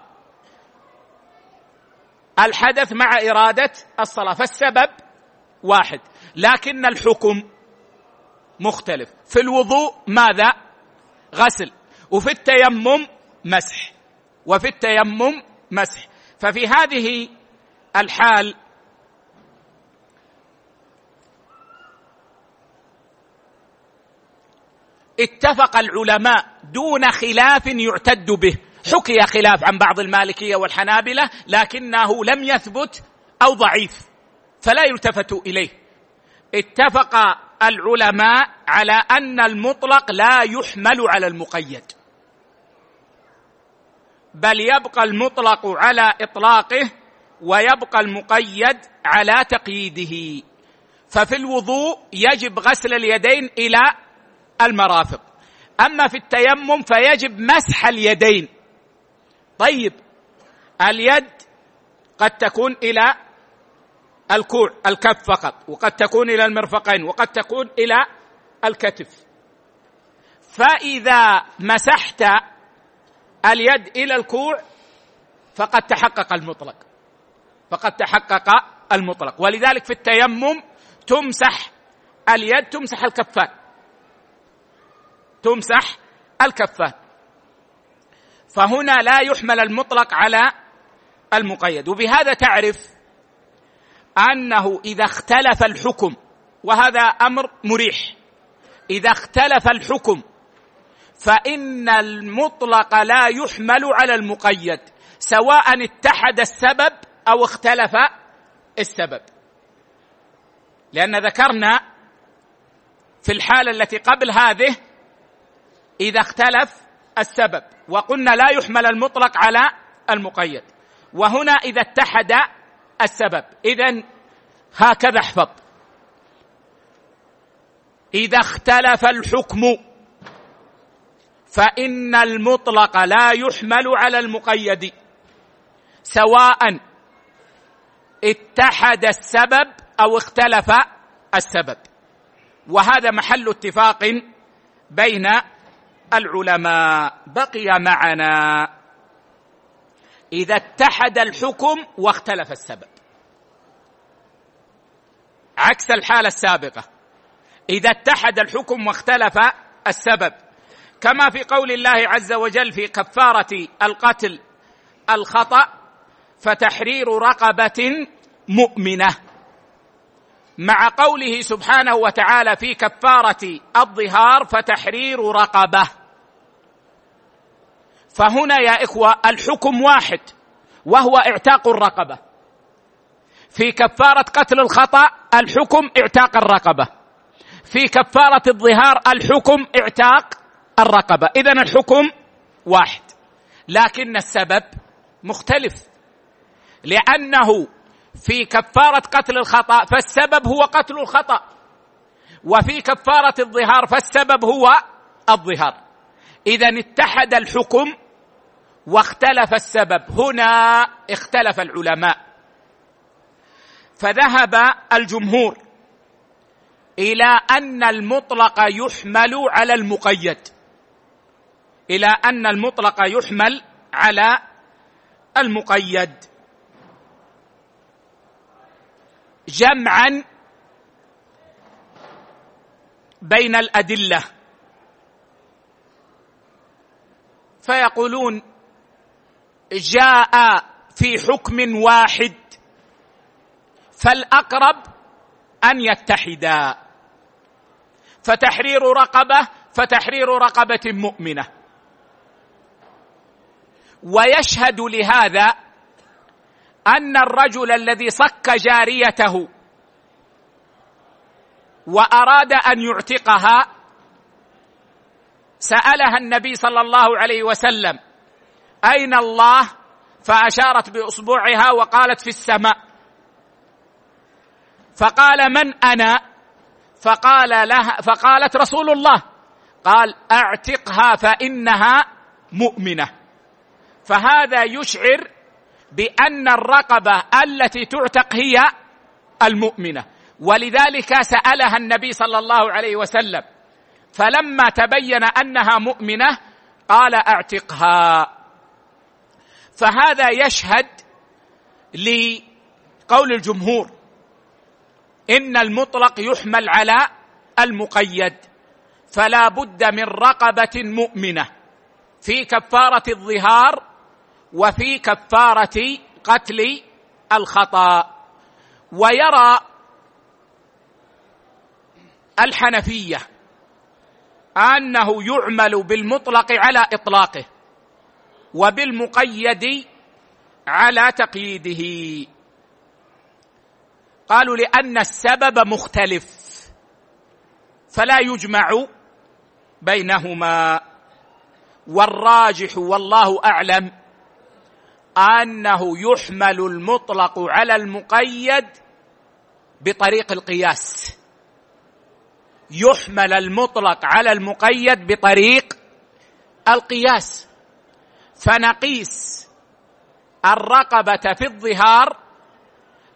الحدث مع إرادة الصلاة فالسبب واحد لكن الحكم مختلف. في الوضوء ماذا؟ غسل. وفي التيمم مسح. وفي التيمم مسح. ففي هذه الحال اتفق العلماء دون خلاف يعتد به. حكي خلاف عن بعض المالكية والحنابلة لكنه لم يثبت أو ضعيف فلا يلتفت إليه. اتفق العلماء على أن المطلق لا يحمل على المقيد. بل يبقى المطلق على إطلاقه ويبقى المقيد على تقييده. ففي الوضوء يجب غسل اليدين إلى المرافق. أما في التيمم فيجب مسح اليدين. طيب اليد قد تكون إلى الكوع الكف فقط وقد تكون إلى المرفقين وقد تكون إلى الكتف. فإذا مسحت اليد إلى الكوع فقد تحقق المطلق. فقد تحقق المطلق. ولذلك في التيمم تمسح اليد تمسح الكفان. تمسح الكفان فهنا لا يحمل المطلق على المقيد. وبهذا تعرف أنه إذا اختلف الحكم وهذا أمر مريح. إذا اختلف الحكم فإن المطلق لا يحمل على المقيد سواء اتحد السبب أو اختلف السبب. لأن ذكرنا في الحالة التي قبل هذه إذا اختلف السبب وقلنا لا يحمل المطلق على المقيد. وهنا إذا اتحد السبب اذا هكذا احفظ. إذا اختلف الحكم فإن المطلق لا يحمل على المقيد. سواء اتحد السبب أو اختلف السبب. وهذا محل اتفاق بين العلماء بقي معنا. إذا اتحد الحكم واختلف السبب. عكس الحالة السابقة. إذا اتحد الحكم واختلف السبب. كما في قول الله عز وجل في كفارة القتل الخطأ فتحرير رقبة مؤمنة. مع قوله سبحانه وتعالى في كفارة الظهار فتحرير رقبة. فهنا يا إخوة الحكم واحد وهو اعتاق الرقبة. في كفارة قتل الخطأ الحكم اعتاق الرقبة. في كفارة الظهار الحكم اعتاق الرقبة. اذا الحكم واحد. لكن السبب مختلف. لأنه في كفارة قتل الخطأ فالسبب هو قتل الخطأ. وفي كفارة الظهار فالسبب هو الظهار. إذا اتحد الحكم واختلف السبب. هنا اختلف العلماء. فذهب الجمهور إلى أن المطلق يحمل على المقيد. إلى أن المطلق يحمل على المقيد. جمعا بين الأدلة. فيقولون جاء في حكم واحد فالأقرب أن يتحدا. فتحرير رقبة فتحرير رقبة مؤمنة. ويشهد لهذا أن الرجل الذي صك جاريته وأراد أن يعتقها سألها النبي صلى الله عليه وسلم أين الله؟ فأشارت بأصبعها وقالت في السماء. فقال من أنا؟ فقال لها فقالت رسول الله. قال أعتقها فإنها مؤمنة. فهذا يشعر بأن الرقبة التي تعتق هي المؤمنة. ولذلك سألها النبي صلى الله عليه وسلم فلما تبين أنها مؤمنة قال أعتقها. فهذا يشهد لقول الجمهور إن المطلق يحمل على المقيد فلا بد من رقبة مؤمنة في كفارة الظهار وفي كفارة قتل الخطأ. ويرى الحنفية أنه يعمل بالمطلق على إطلاقه وبالمقيد على تقييده. قالوا لأن السبب مختلف فلا يجمع بينهما. والراجح والله أعلم أنه يحمل المطلق على المقيد بطريق القياس. يحمل المطلق على المقيد بطريق القياس. فنقيس الرقبة في الظهار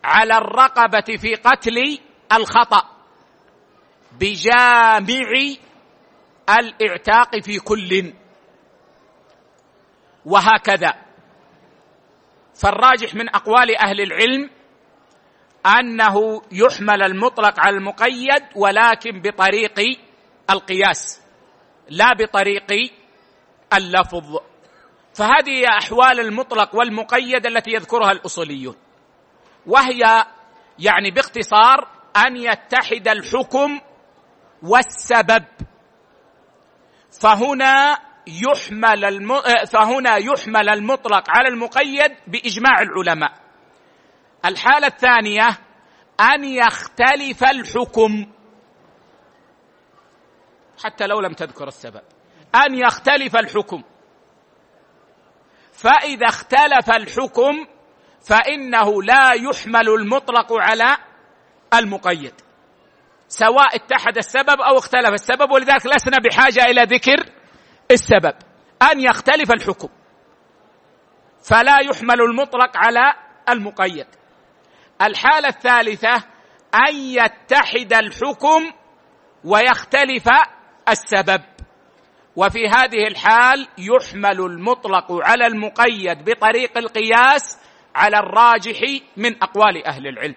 على الرقبة في قتل الخطأ بجامع الإعتاق في كل. وهكذا. فالراجح من أقوال أهل العلم أنه يحمل المطلق على المقيد ولكن بطريق القياس لا بطريق اللفظ. فهذه أحوال المطلق والمقيد التي يذكرها الأصوليون. وهي يعني باختصار أن يتحد الحكم والسبب. فهنا يحمل الم... فهنا يحمل المطلق على المقيد بإجماع العلماء. الحالة الثانية أن يختلف الحكم. حتى لو لم تذكر السبب. أن يختلف الحكم. فإذا اختلف الحكم فإنه لا يحمل المطلق على المقيد. سواء اتحد السبب أو اختلف السبب ولذلك لسنا بحاجة إلى ذكر السبب أن يختلف الحكم. فلا يحمل المطلق على المقيد. الحالة الثالثة أن يتحد الحكم ويختلف السبب. وفي هذه الحال يحمل المطلق على المقيد بطريق القياس على الراجح من أقوال أهل العلم.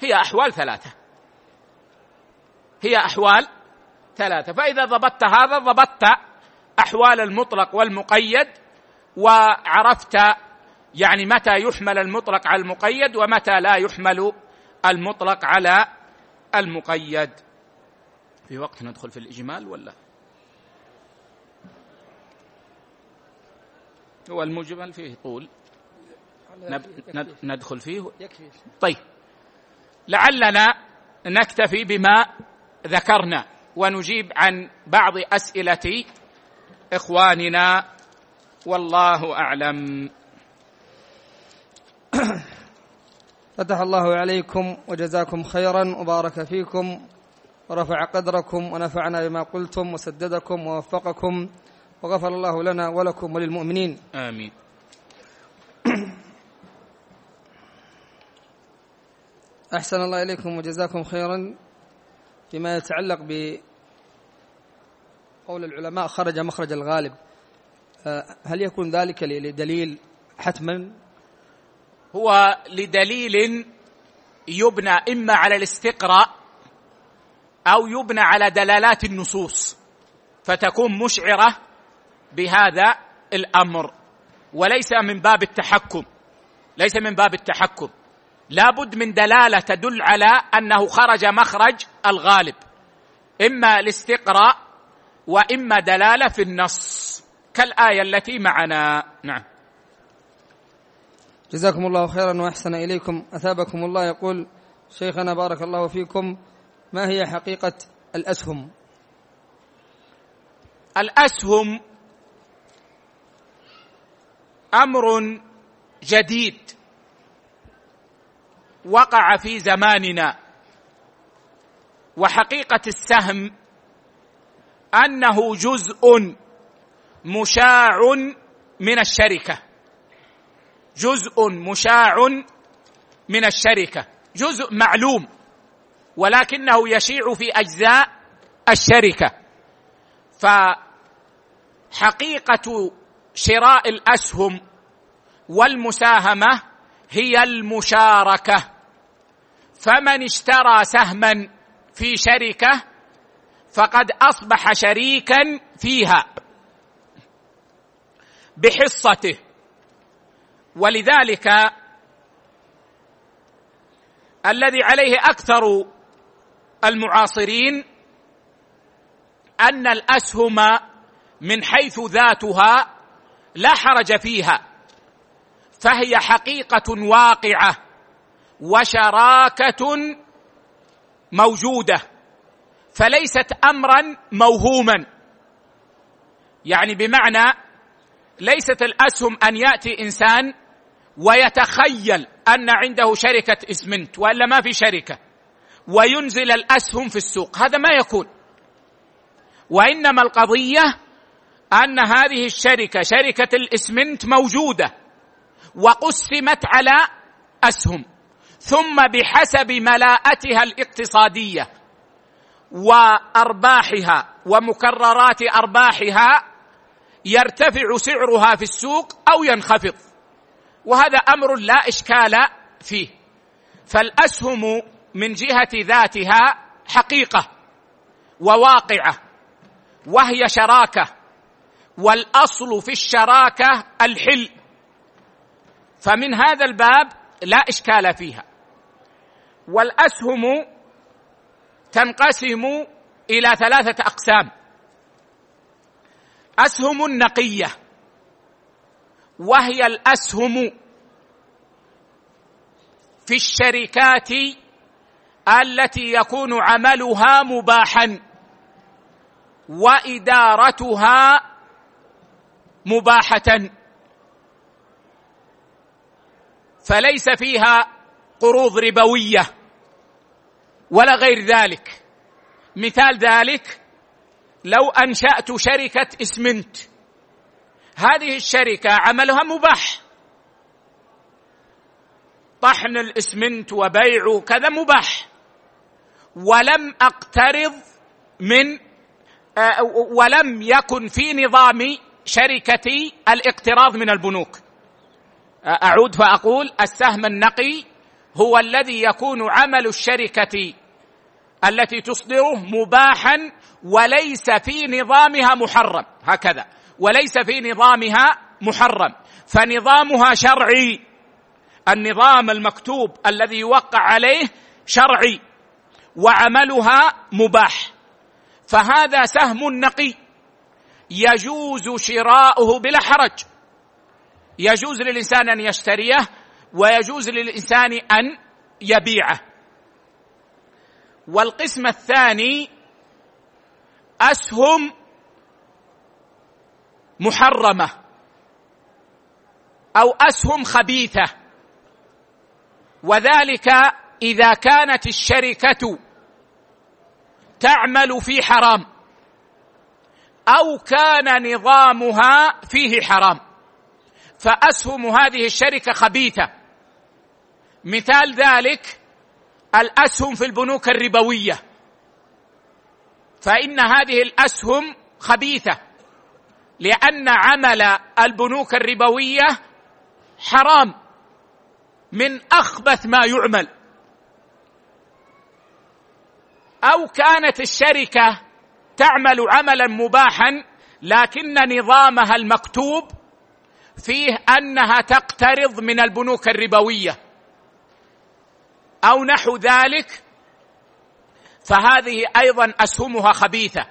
هي أحوال ثلاثة. هي أحوال ثلاثة. فإذا ضبطت هذا ضبطت احوال المطلق والمقيد وعرفت يعني متى يحمل المطلق على المقيد ومتى لا يحمل المطلق على المقيد. في وقت ندخل في الإجمال ولا؟ هو المجمل فيه طول ندخل فيه. يكفي. طيب. لعلنا نكتفي بما ذكرنا ونجيب عن بعض اسئله إخواننا والله أعلم. فتح الله عليكم وجزاكم خيرا وبارك فيكم ورفع قدركم ونفعنا بما قلتم وسددكم ووفقكم وغفر الله لنا ولكم وللمؤمنين. آمين. أحسن الله إليكم وجزاكم خيرا فيما يتعلق ب قول العلماء خرج مخرج الغالب. آه، هل يكون ذلك لدليل حتما؟ هو لدليل يبنى إما على الاستقراء أو يبنى على دلالات النصوص فتكون مشعرة بهذا الأمر. وليس من باب التحكم ليس من باب التحكم. لابد من دلالة تدل على أنه خرج مخرج الغالب. إما الاستقراء وإما دلالة في النص كالآية التي معنا. نعم. جزاكم الله خيرا وأحسن إليكم. أثابكم الله يقول شيخنا بارك الله فيكم ما هي حقيقة الأسهم؟ الأسهم أمر جديد وقع في زماننا وحقيقة السهم أنه جزء مشاع من الشركة. جزء مشاع من الشركة. جزء معلوم ولكنه يشيع في أجزاء الشركة. فحقيقة شراء الأسهم والمساهمة هي المشاركة. فمن اشترى سهما في شركة فقد أصبح شريكا فيها بحصته. ولذلك الذي عليه أكثر المعاصرين أن الأسهم من حيث ذاتها لا حرج فيها فهي حقيقة واقعة وشراكة موجودة. فليست امرا موهوما. يعني بمعنى ليست الأسهم أن يأتي إنسان ويتخيل أن عنده شركة إسمنت وإلا ما في شركة وينزل الأسهم في السوق. هذا ما يكون. وإنما القضية أن هذه الشركة شركة الإسمنت موجودة وقسمت على أسهم ثم بحسب ملاءتها الاقتصادية وأرباحها ومكررات أرباحها يرتفع سعرها في السوق أو ينخفض. وهذا أمر لا إشكال فيه. فالأسهم من جهة ذاتها حقيقة وواقعة وهي شراكة والأصل في الشراكة الحل. فمن هذا الباب لا إشكال فيها. والأسهم تنقسم إلى ثلاثة أقسام. أسهم نقيه وهي الأسهم في الشركات التي يكون عملها مباحا وإدارتها مباحه. فليس فيها قروض ربوية. ولا غير ذلك. مثال ذلك لو أنشأت شركة اسمنت. هذه الشركة عملها مباح. طحن الاسمنت وبيعه كذا مباح. ولم أقترض من آه، ولم يكن في نظام شركتي الاقتراض من البنوك. آه، أعود فأقول السهم النقي هو الذي يكون عمل الشركة التي تصدره مباحا وليس في نظامها محرم. هكذا. وليس في نظامها محرم. فنظامها شرعي. النظام المكتوب الذي يوقع عليه شرعي. وعملها مباح. فهذا سهم نقي. يجوز شراؤه بلا حرج. يجوز للإنسان أن يشتريه ويجوز للإنسان أن يبيعه. والقسم الثاني أسهم محرمة أو أسهم خبيثة. وذلك إذا كانت الشركة تعمل في حرام أو كان نظامها فيه حرام. فأسهم هذه الشركة خبيثة. مثال ذلك الأسهم في البنوك الربوية. فإن هذه الأسهم خبيثة لأن عمل البنوك الربوية حرام من أخبث ما يعمل. أو كانت الشركة تعمل عملا مباحا لكن نظامها المكتوب فيه أنها تقترض من البنوك الربوية. أو نحو ذلك فهذه أيضا أسهمها خبيثة.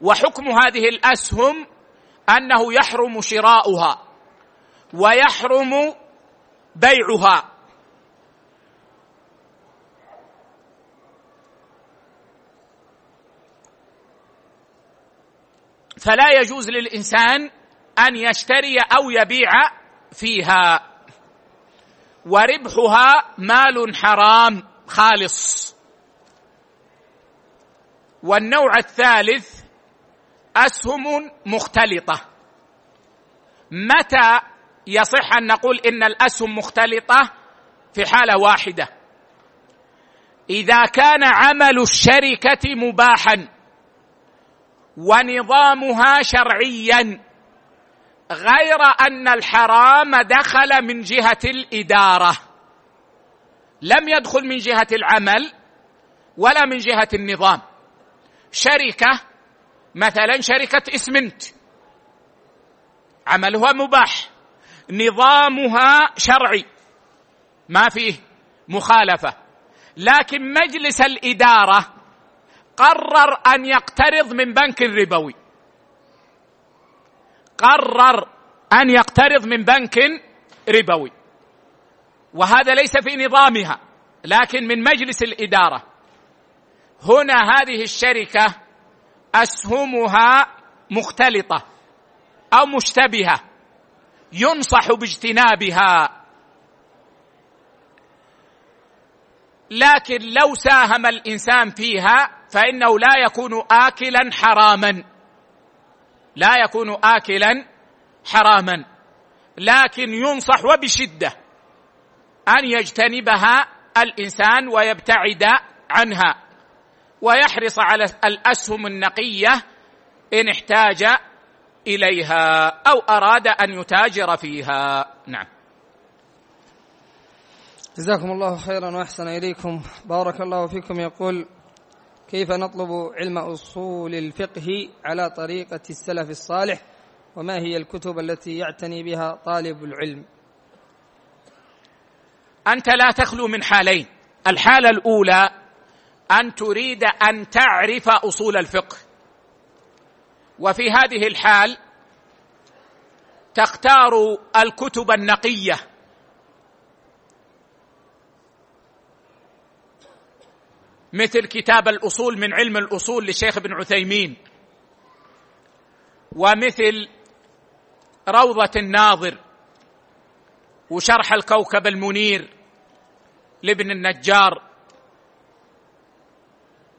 وحكم هذه الأسهم أنه يحرم شراؤها ويحرم بيعها. فلا يجوز للإنسان أن يشتري أو يبيع فيها. وربحها مال حرام خالص. والنوع الثالث أسهم مختلطة. متى يصح أن نقول إن الأسهم مختلطة؟ في حالة واحدة. إذا كان عمل الشركة مباحا ونظامها شرعيا غير أن الحرام دخل من جهة الإدارة. لم يدخل من جهة العمل ولا من جهة النظام. شركة مثلا شركة اسمنت. عملها مباح. نظامها شرعي. ما فيه مخالفة. لكن مجلس الإدارة قرر أن يقترض من بنك ربوي قرر أن يقترض من بنك ربوي. وهذا ليس في نظامها لكن من مجلس الإدارة. هنا هذه الشركة أسهمها مختلطة أو مشتبهة ينصح باجتنابها. لكن لو ساهم الإنسان فيها فإنه لا يكون اكلا حراما. لا يكون اكلا حراما لكن ينصح وبشدة أن يجتنبها الإنسان ويبتعد عنها ويحرص على الأسهم النقية إن احتاج إليها أو أراد أن يتاجر فيها. نعم. جزاكم الله خيرا وأحسن إليكم. بارك الله فيكم. يقول كيف نطلب علم أصول الفقه على طريقة السلف الصالح؟ وما هي الكتب التي يعتني بها طالب العلم؟ أنت لا تخلو من حالين. الحالة الأولى أن تريد أن تعرف أصول الفقه. وفي هذه الحال تختار الكتب النقية. مثل كتاب الأصول من علم الأصول لشيخ ابن عثيمين. ومثل روضة الناظر وشرح الكوكب المنير لابن النجار.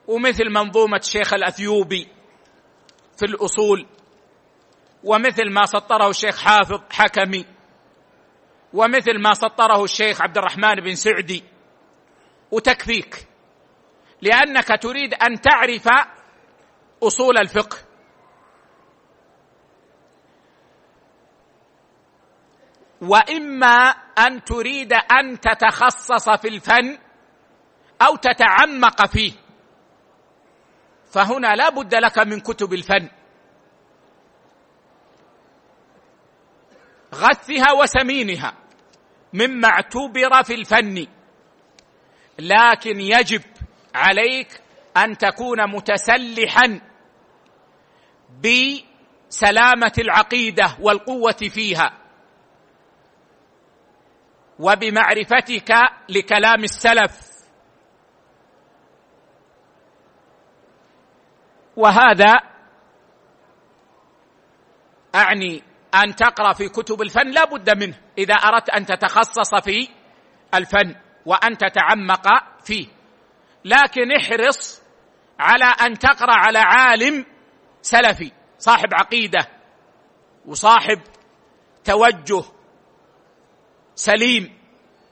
ومثل منظومة الشيخ الأثيوبي في الأصول. ومثل ما سطره الشيخ حافظ حكمي. ومثل ما سطره الشيخ عبد الرحمن بن سعدي. وتكفيك. لأنك تريد أن تعرف أصول الفقه. وإما أن تريد أن تتخصص في الفن أو تتعمق فيه. فهنا لا بد لك من كتب الفن. غثها وسمينها مما اعتبر في الفن. لكن يجب عليك أن تكون متسلحا بسلامة العقيدة والقوة فيها وبمعرفتك لكلام السلف. وهذا أعني أن تقرأ في كتب الفن لا بد منه إذا أردت أن تتخصص في الفن وأن تتعمق فيه. لكن احرص على أن تقرأ على عالم سلفي صاحب عقيدة وصاحب توجه سليم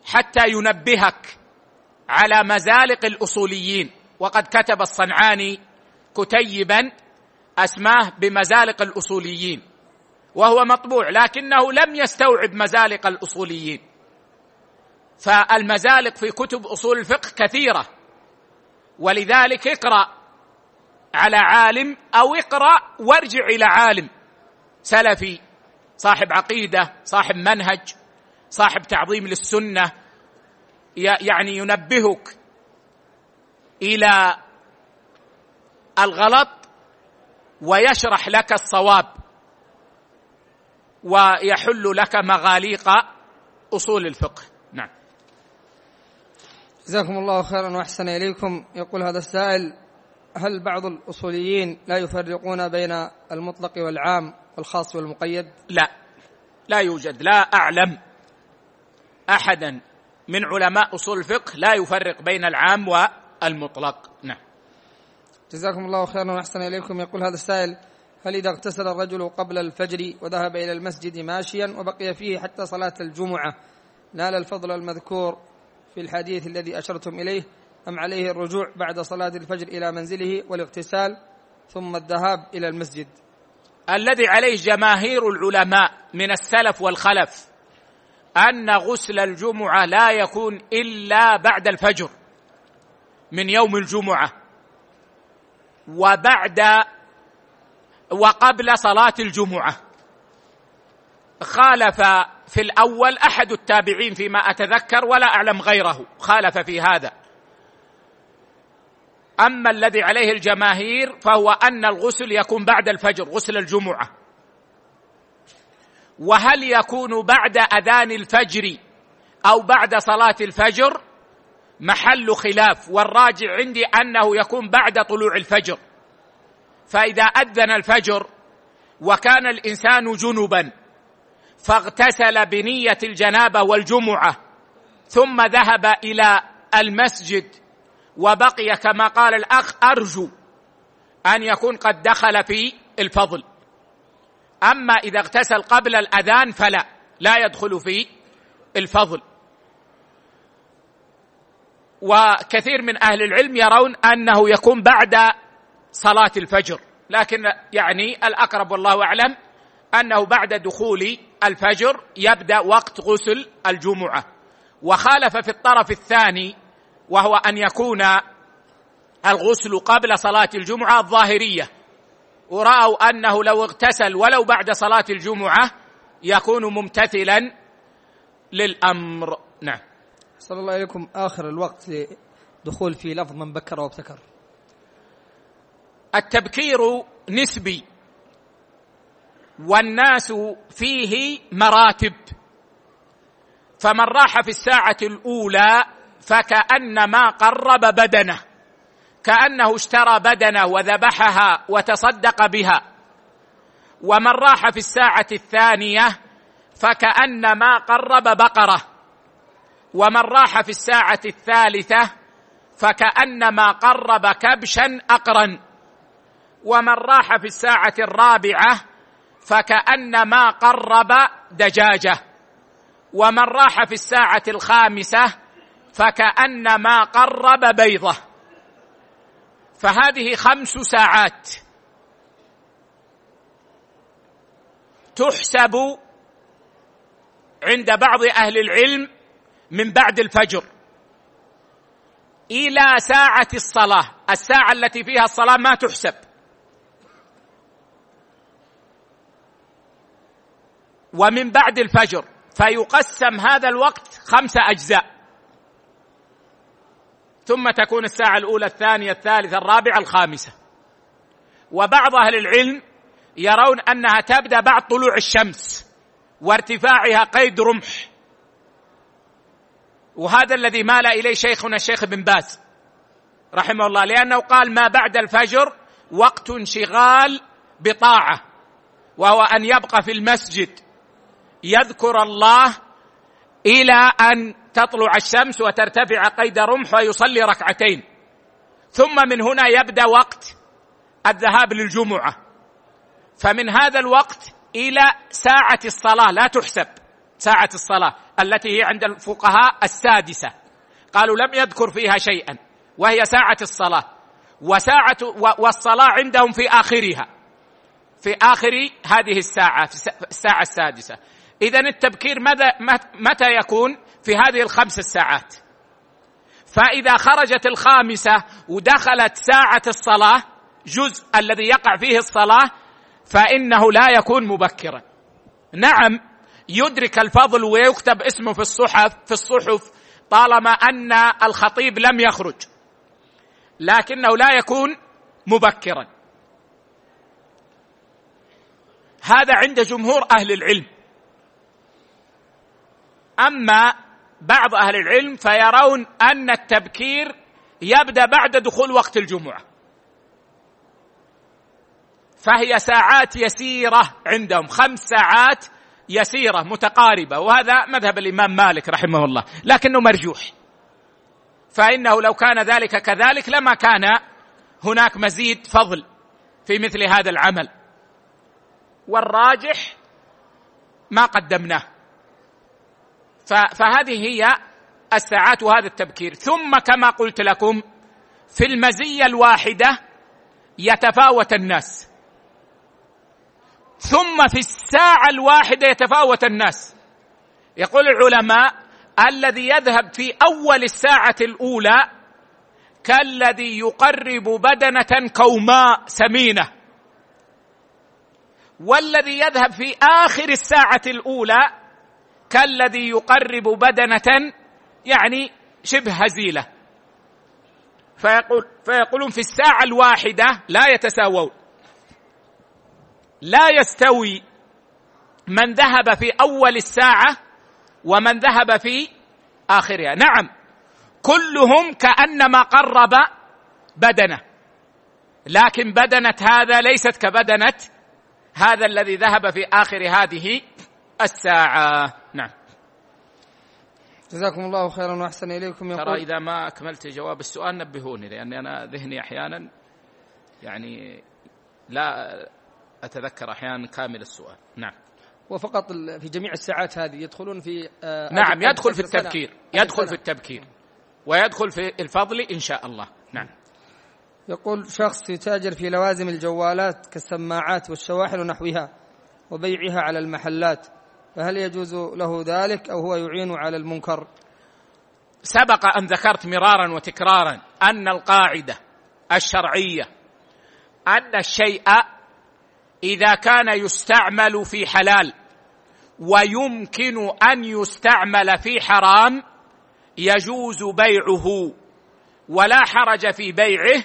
حتى ينبهك على مزالق الأصوليين. وقد كتب الصنعاني كتيبا أسماه بمزالق الأصوليين وهو مطبوع لكنه لم يستوعب مزالق الأصوليين. فالمزالق في كتب أصول الفقه كثيرة ولذلك اقرأ على عالم أو اقرأ وارجع إلى عالم سلفي صاحب عقيدة صاحب منهج صاحب تعظيم للسنة يعني ينبهك إلى الغلط ويشرح لك الصواب ويحل لك مغاليق أصول الفقه. نعم. جزاكم الله خيرا وأحسن إليكم. يقول هذا السائل هل بعض الأصوليين لا يفرقون بين المطلق والعام والخاص والمقيد؟ لا لا يوجد لا أعلم احدا من علماء أصول الفقه لا يفرق بين العام والمطلق. نعم. جزاكم الله خيرا وأحسن إليكم. يقول هذا السائل هل إذا اغتسل الرجل قبل الفجر وذهب إلى المسجد ماشيا وبقي فيه حتى صلاة الجمعة نال الفضل المذكور في الحديث الذي أشرتم إليه أم عليه الرجوع بعد صلاة الفجر إلى منزله والاغتسال ثم الذهاب إلى المسجد. الذي عليه جماهير العلماء من السلف والخلف أن غسل الجمعة لا يكون إلا بعد الفجر من يوم الجمعة وبعد وقبل صلاة الجمعة. خالف في الأول أحد التابعين فيما أتذكر ولا أعلم غيره. خالف في هذا. أما الذي عليه الجماهير فهو أن الغسل يكون بعد الفجر غسل الجمعة. وهل يكون بعد أذان الفجر أو بعد صلاة الفجر؟ محل خلاف. والراجع عندي أنه يكون بعد طلوع الفجر. فإذا أذن الفجر وكان الإنسان جنبا فاغتسل بنية الجنابة والجمعة ثم ذهب إلى المسجد وبقي كما قال الأخ أرجو أن يكون قد دخل في الفضل. أما إذا اغتسل قبل الأذان فلا لا يدخل في الفضل. وكثير من أهل العلم يرون أنه يكون بعد صلاة الفجر لكن يعني الأقرب والله أعلم أنه بعد دخول الفجر يبدأ وقت غسل الجمعة وخالف في الطرف الثاني وهو أن يكون الغسل قبل صلاة الجمعة الظاهرية. ورأوا أنه لو اغتسل ولو بعد صلاة الجمعة يكون ممتثلا للأمر. نعم. صلى الله عليكم. آخر الوقت لدخول في لفظ من بكر وابتكر. التبكير نسبي. والناس فيه مراتب. فمن راح في الساعة الأولى فكأنما قرب بدنه كأنه اشترى بدنه وذبحها وتصدق بها. ومن راح في الساعة الثانية فكأنما قرب بقرة. ومن راح في الساعة الثالثة فكأنما قرب كبشا اقرا ومن راح في الساعة الرابعة فكانما قرب دجاجة ومن راح في الساعة الخامسة فكانما قرب بيضة. فهذه خمس ساعات تحسب عند بعض أهل العلم من بعد الفجر إلى ساعة الصلاة. الساعة التي فيها الصلاة ما تحسب. ومن بعد الفجر فيقسم هذا الوقت خمسه أجزاء. ثم تكون الساعة الأولى الثانية الثالثة الرابعة الخامسة. وبعض أهل العلم يرون أنها تبدأ بعد طلوع الشمس وارتفاعها قيد رمح. وهذا الذي مال إليه شيخنا الشيخ بن باز رحمه الله لأنه قال ما بعد الفجر وقت انشغال بطاعة وهو أن يبقى في المسجد. يذكر الله إلى أن تطلع الشمس وترتفع قيد رمح ويصلي ركعتين. ثم من هنا يبدأ وقت الذهاب للجمعة. فمن هذا الوقت إلى ساعة الصلاة لا تحسب ساعة الصلاة التي هي عند الفقهاء السادسة. قالوا لم يذكر فيها شيئا وهي ساعة الصلاة. وساعة والصلاة عندهم في آخرها. في آخر هذه الساعة في الساعة السادسة. اذا التبكير متى يكون؟ في هذه الخمس الساعات. فإذا خرجت الخامسة ودخلت ساعة الصلاة جزء الذي يقع فيه الصلاة فإنه لا يكون مبكرا. نعم يدرك الفضل ويكتب اسمه في الصحف في الصحف طالما أن الخطيب لم يخرج. لكنه لا يكون مبكرا. هذا عند جمهور أهل العلم. أما بعض أهل العلم فيرون أن التبكير يبدأ بعد دخول وقت الجمعة. فهي ساعات يسيرة عندهم خمس ساعات يسيرة متقاربة وهذا مذهب الإمام مالك رحمه الله لكنه مرجوح. فإنه لو كان ذلك كذلك لما كان هناك مزيد فضل في مثل هذا العمل. والراجح ما قدمناه. فهذه هي الساعات وهذا التبكير. ثم كما قلت لكم في المزية الواحدة يتفاوت الناس. ثم في الساعة الواحدة يتفاوت الناس. يقول العلماء الذي يذهب في أول الساعة الأولى كالذي يقرب بدنة كوماء سمينة. والذي يذهب في آخر الساعة الأولى كالذي يقرب بدنة يعني شبه هزيلة. فيقول فيقولون في الساعة الواحدة لا يتساوون. لا يستوي من ذهب في أول الساعة ومن ذهب في آخرها. نعم كلهم كأنما قرب بدنة. لكن بدنة هذا ليست كبدنة هذا الذي ذهب في آخر هذه الساعة. جزاكم الله خيرا وأحسن إليكم. يقول ترى إذا ما أكملت جواب السؤال نبهوني لاني أنا ذهني أحيانا يعني لا أتذكر أحيانا كامل السؤال. نعم. وفقط في جميع الساعات هذه يدخلون في آه نعم يدخل في التبكير يدخل في التبكير. ويدخل في الفضل إن شاء الله. نعم. يقول شخص يتاجر في لوازم الجوالات كالسماعات والشواحن ونحوها وبيعها على المحلات. فهل يجوز له ذلك أو هو يعين على المنكر؟ سبق أن ذكرت مرارا وتكرارا أن القاعدة الشرعية أن الشيء إذا كان يستعمل في حلال ويمكن أن يستعمل في حرام يجوز بيعه ولا حرج في بيعه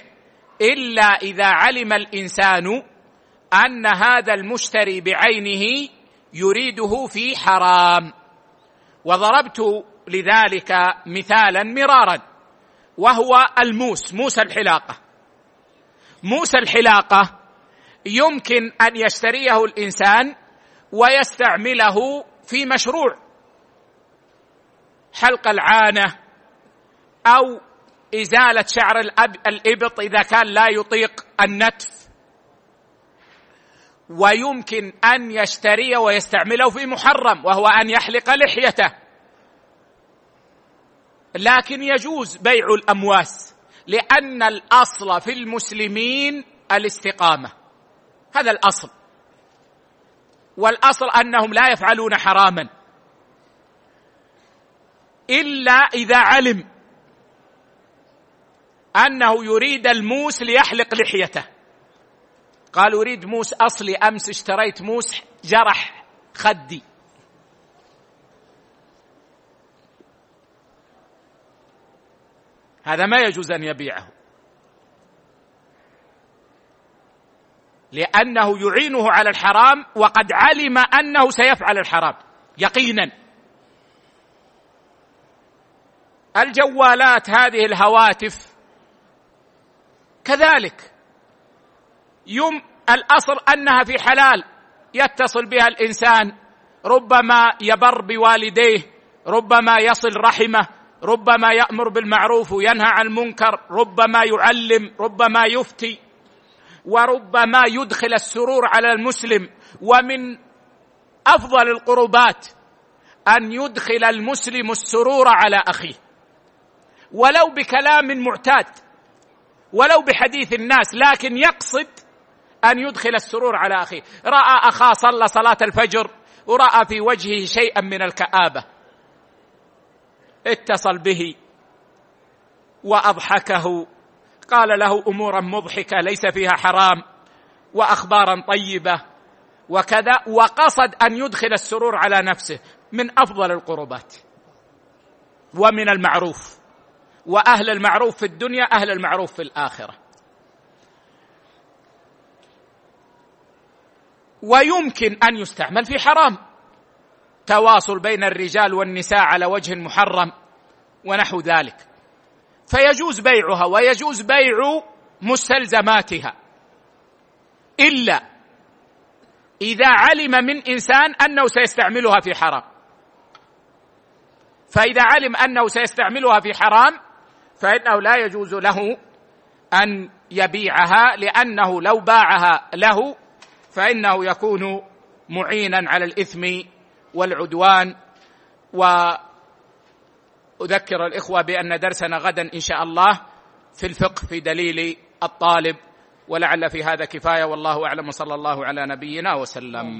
إلا إذا علم الإنسان أن هذا المشتري بعينه يريده في حرام. وضربت لذلك مثالا مرارا وهو الموس موس الحلاقة. موس الحلاقة يمكن أن يشتريه الإنسان ويستعمله في مشروع حلق العانة أو إزالة شعر الإبط إذا كان لا يطيق النتف. ويمكن أن يشتري ويستعمله في محرم وهو أن يحلق لحيته. لكن يجوز بيع الأمواس لأن الأصل في المسلمين الاستقامة. هذا الأصل. والأصل أنهم لا يفعلون حراما. إلا إذا علم أنه يريد الموس ليحلق لحيته. قال أريد موس أصلي أمس اشتريت موس جرح خدي. هذا ما يجوز أن يبيعه. لأنه يعينه على الحرام وقد علم أنه سيفعل الحرام يقينا. الجوالات هذه الهواتف كذلك. يم الأصل أنها في حلال يتصل بها الإنسان. ربما يبر بوالديه ربما يصل رحمه ربما يأمر بالمعروف وينهى عن المنكر ربما يعلم ربما يفتي وربما يدخل السرور على المسلم. ومن أفضل القربات أن يدخل المسلم السرور على أخيه. ولو بكلام معتاد ولو بحديث الناس لكن يقصد أن يدخل السرور على أخيه. رأى أخاه صلى صلاة الفجر ورأى في وجهه شيئا من الكآبة. اتصل به وأضحكه. قال له امورا مضحكة ليس فيها حرام واخبارا طيبة وكذا. وقصد أن يدخل السرور على نفسه من أفضل القربات ومن المعروف. وأهل المعروف في الدنيا أهل المعروف في الآخرة. ويمكن أن يستعمل في حرام. تواصل بين الرجال والنساء على وجه محرم ونحو ذلك. فيجوز بيعها ويجوز بيع مستلزماتها. إلا إذا علم من إنسان أنه سيستعملها في حرام. فإذا علم أنه سيستعملها في حرام فإنه لا يجوز له أن يبيعها لأنه لو باعها له فإنه يكون معينا على الإثم والعدوان وأذكر الإخوة بأن درسنا غدا إن شاء الله في الفقه في دليل الطالب ولعل في هذا كفاية والله أعلم صلى الله على نبينا وسلم.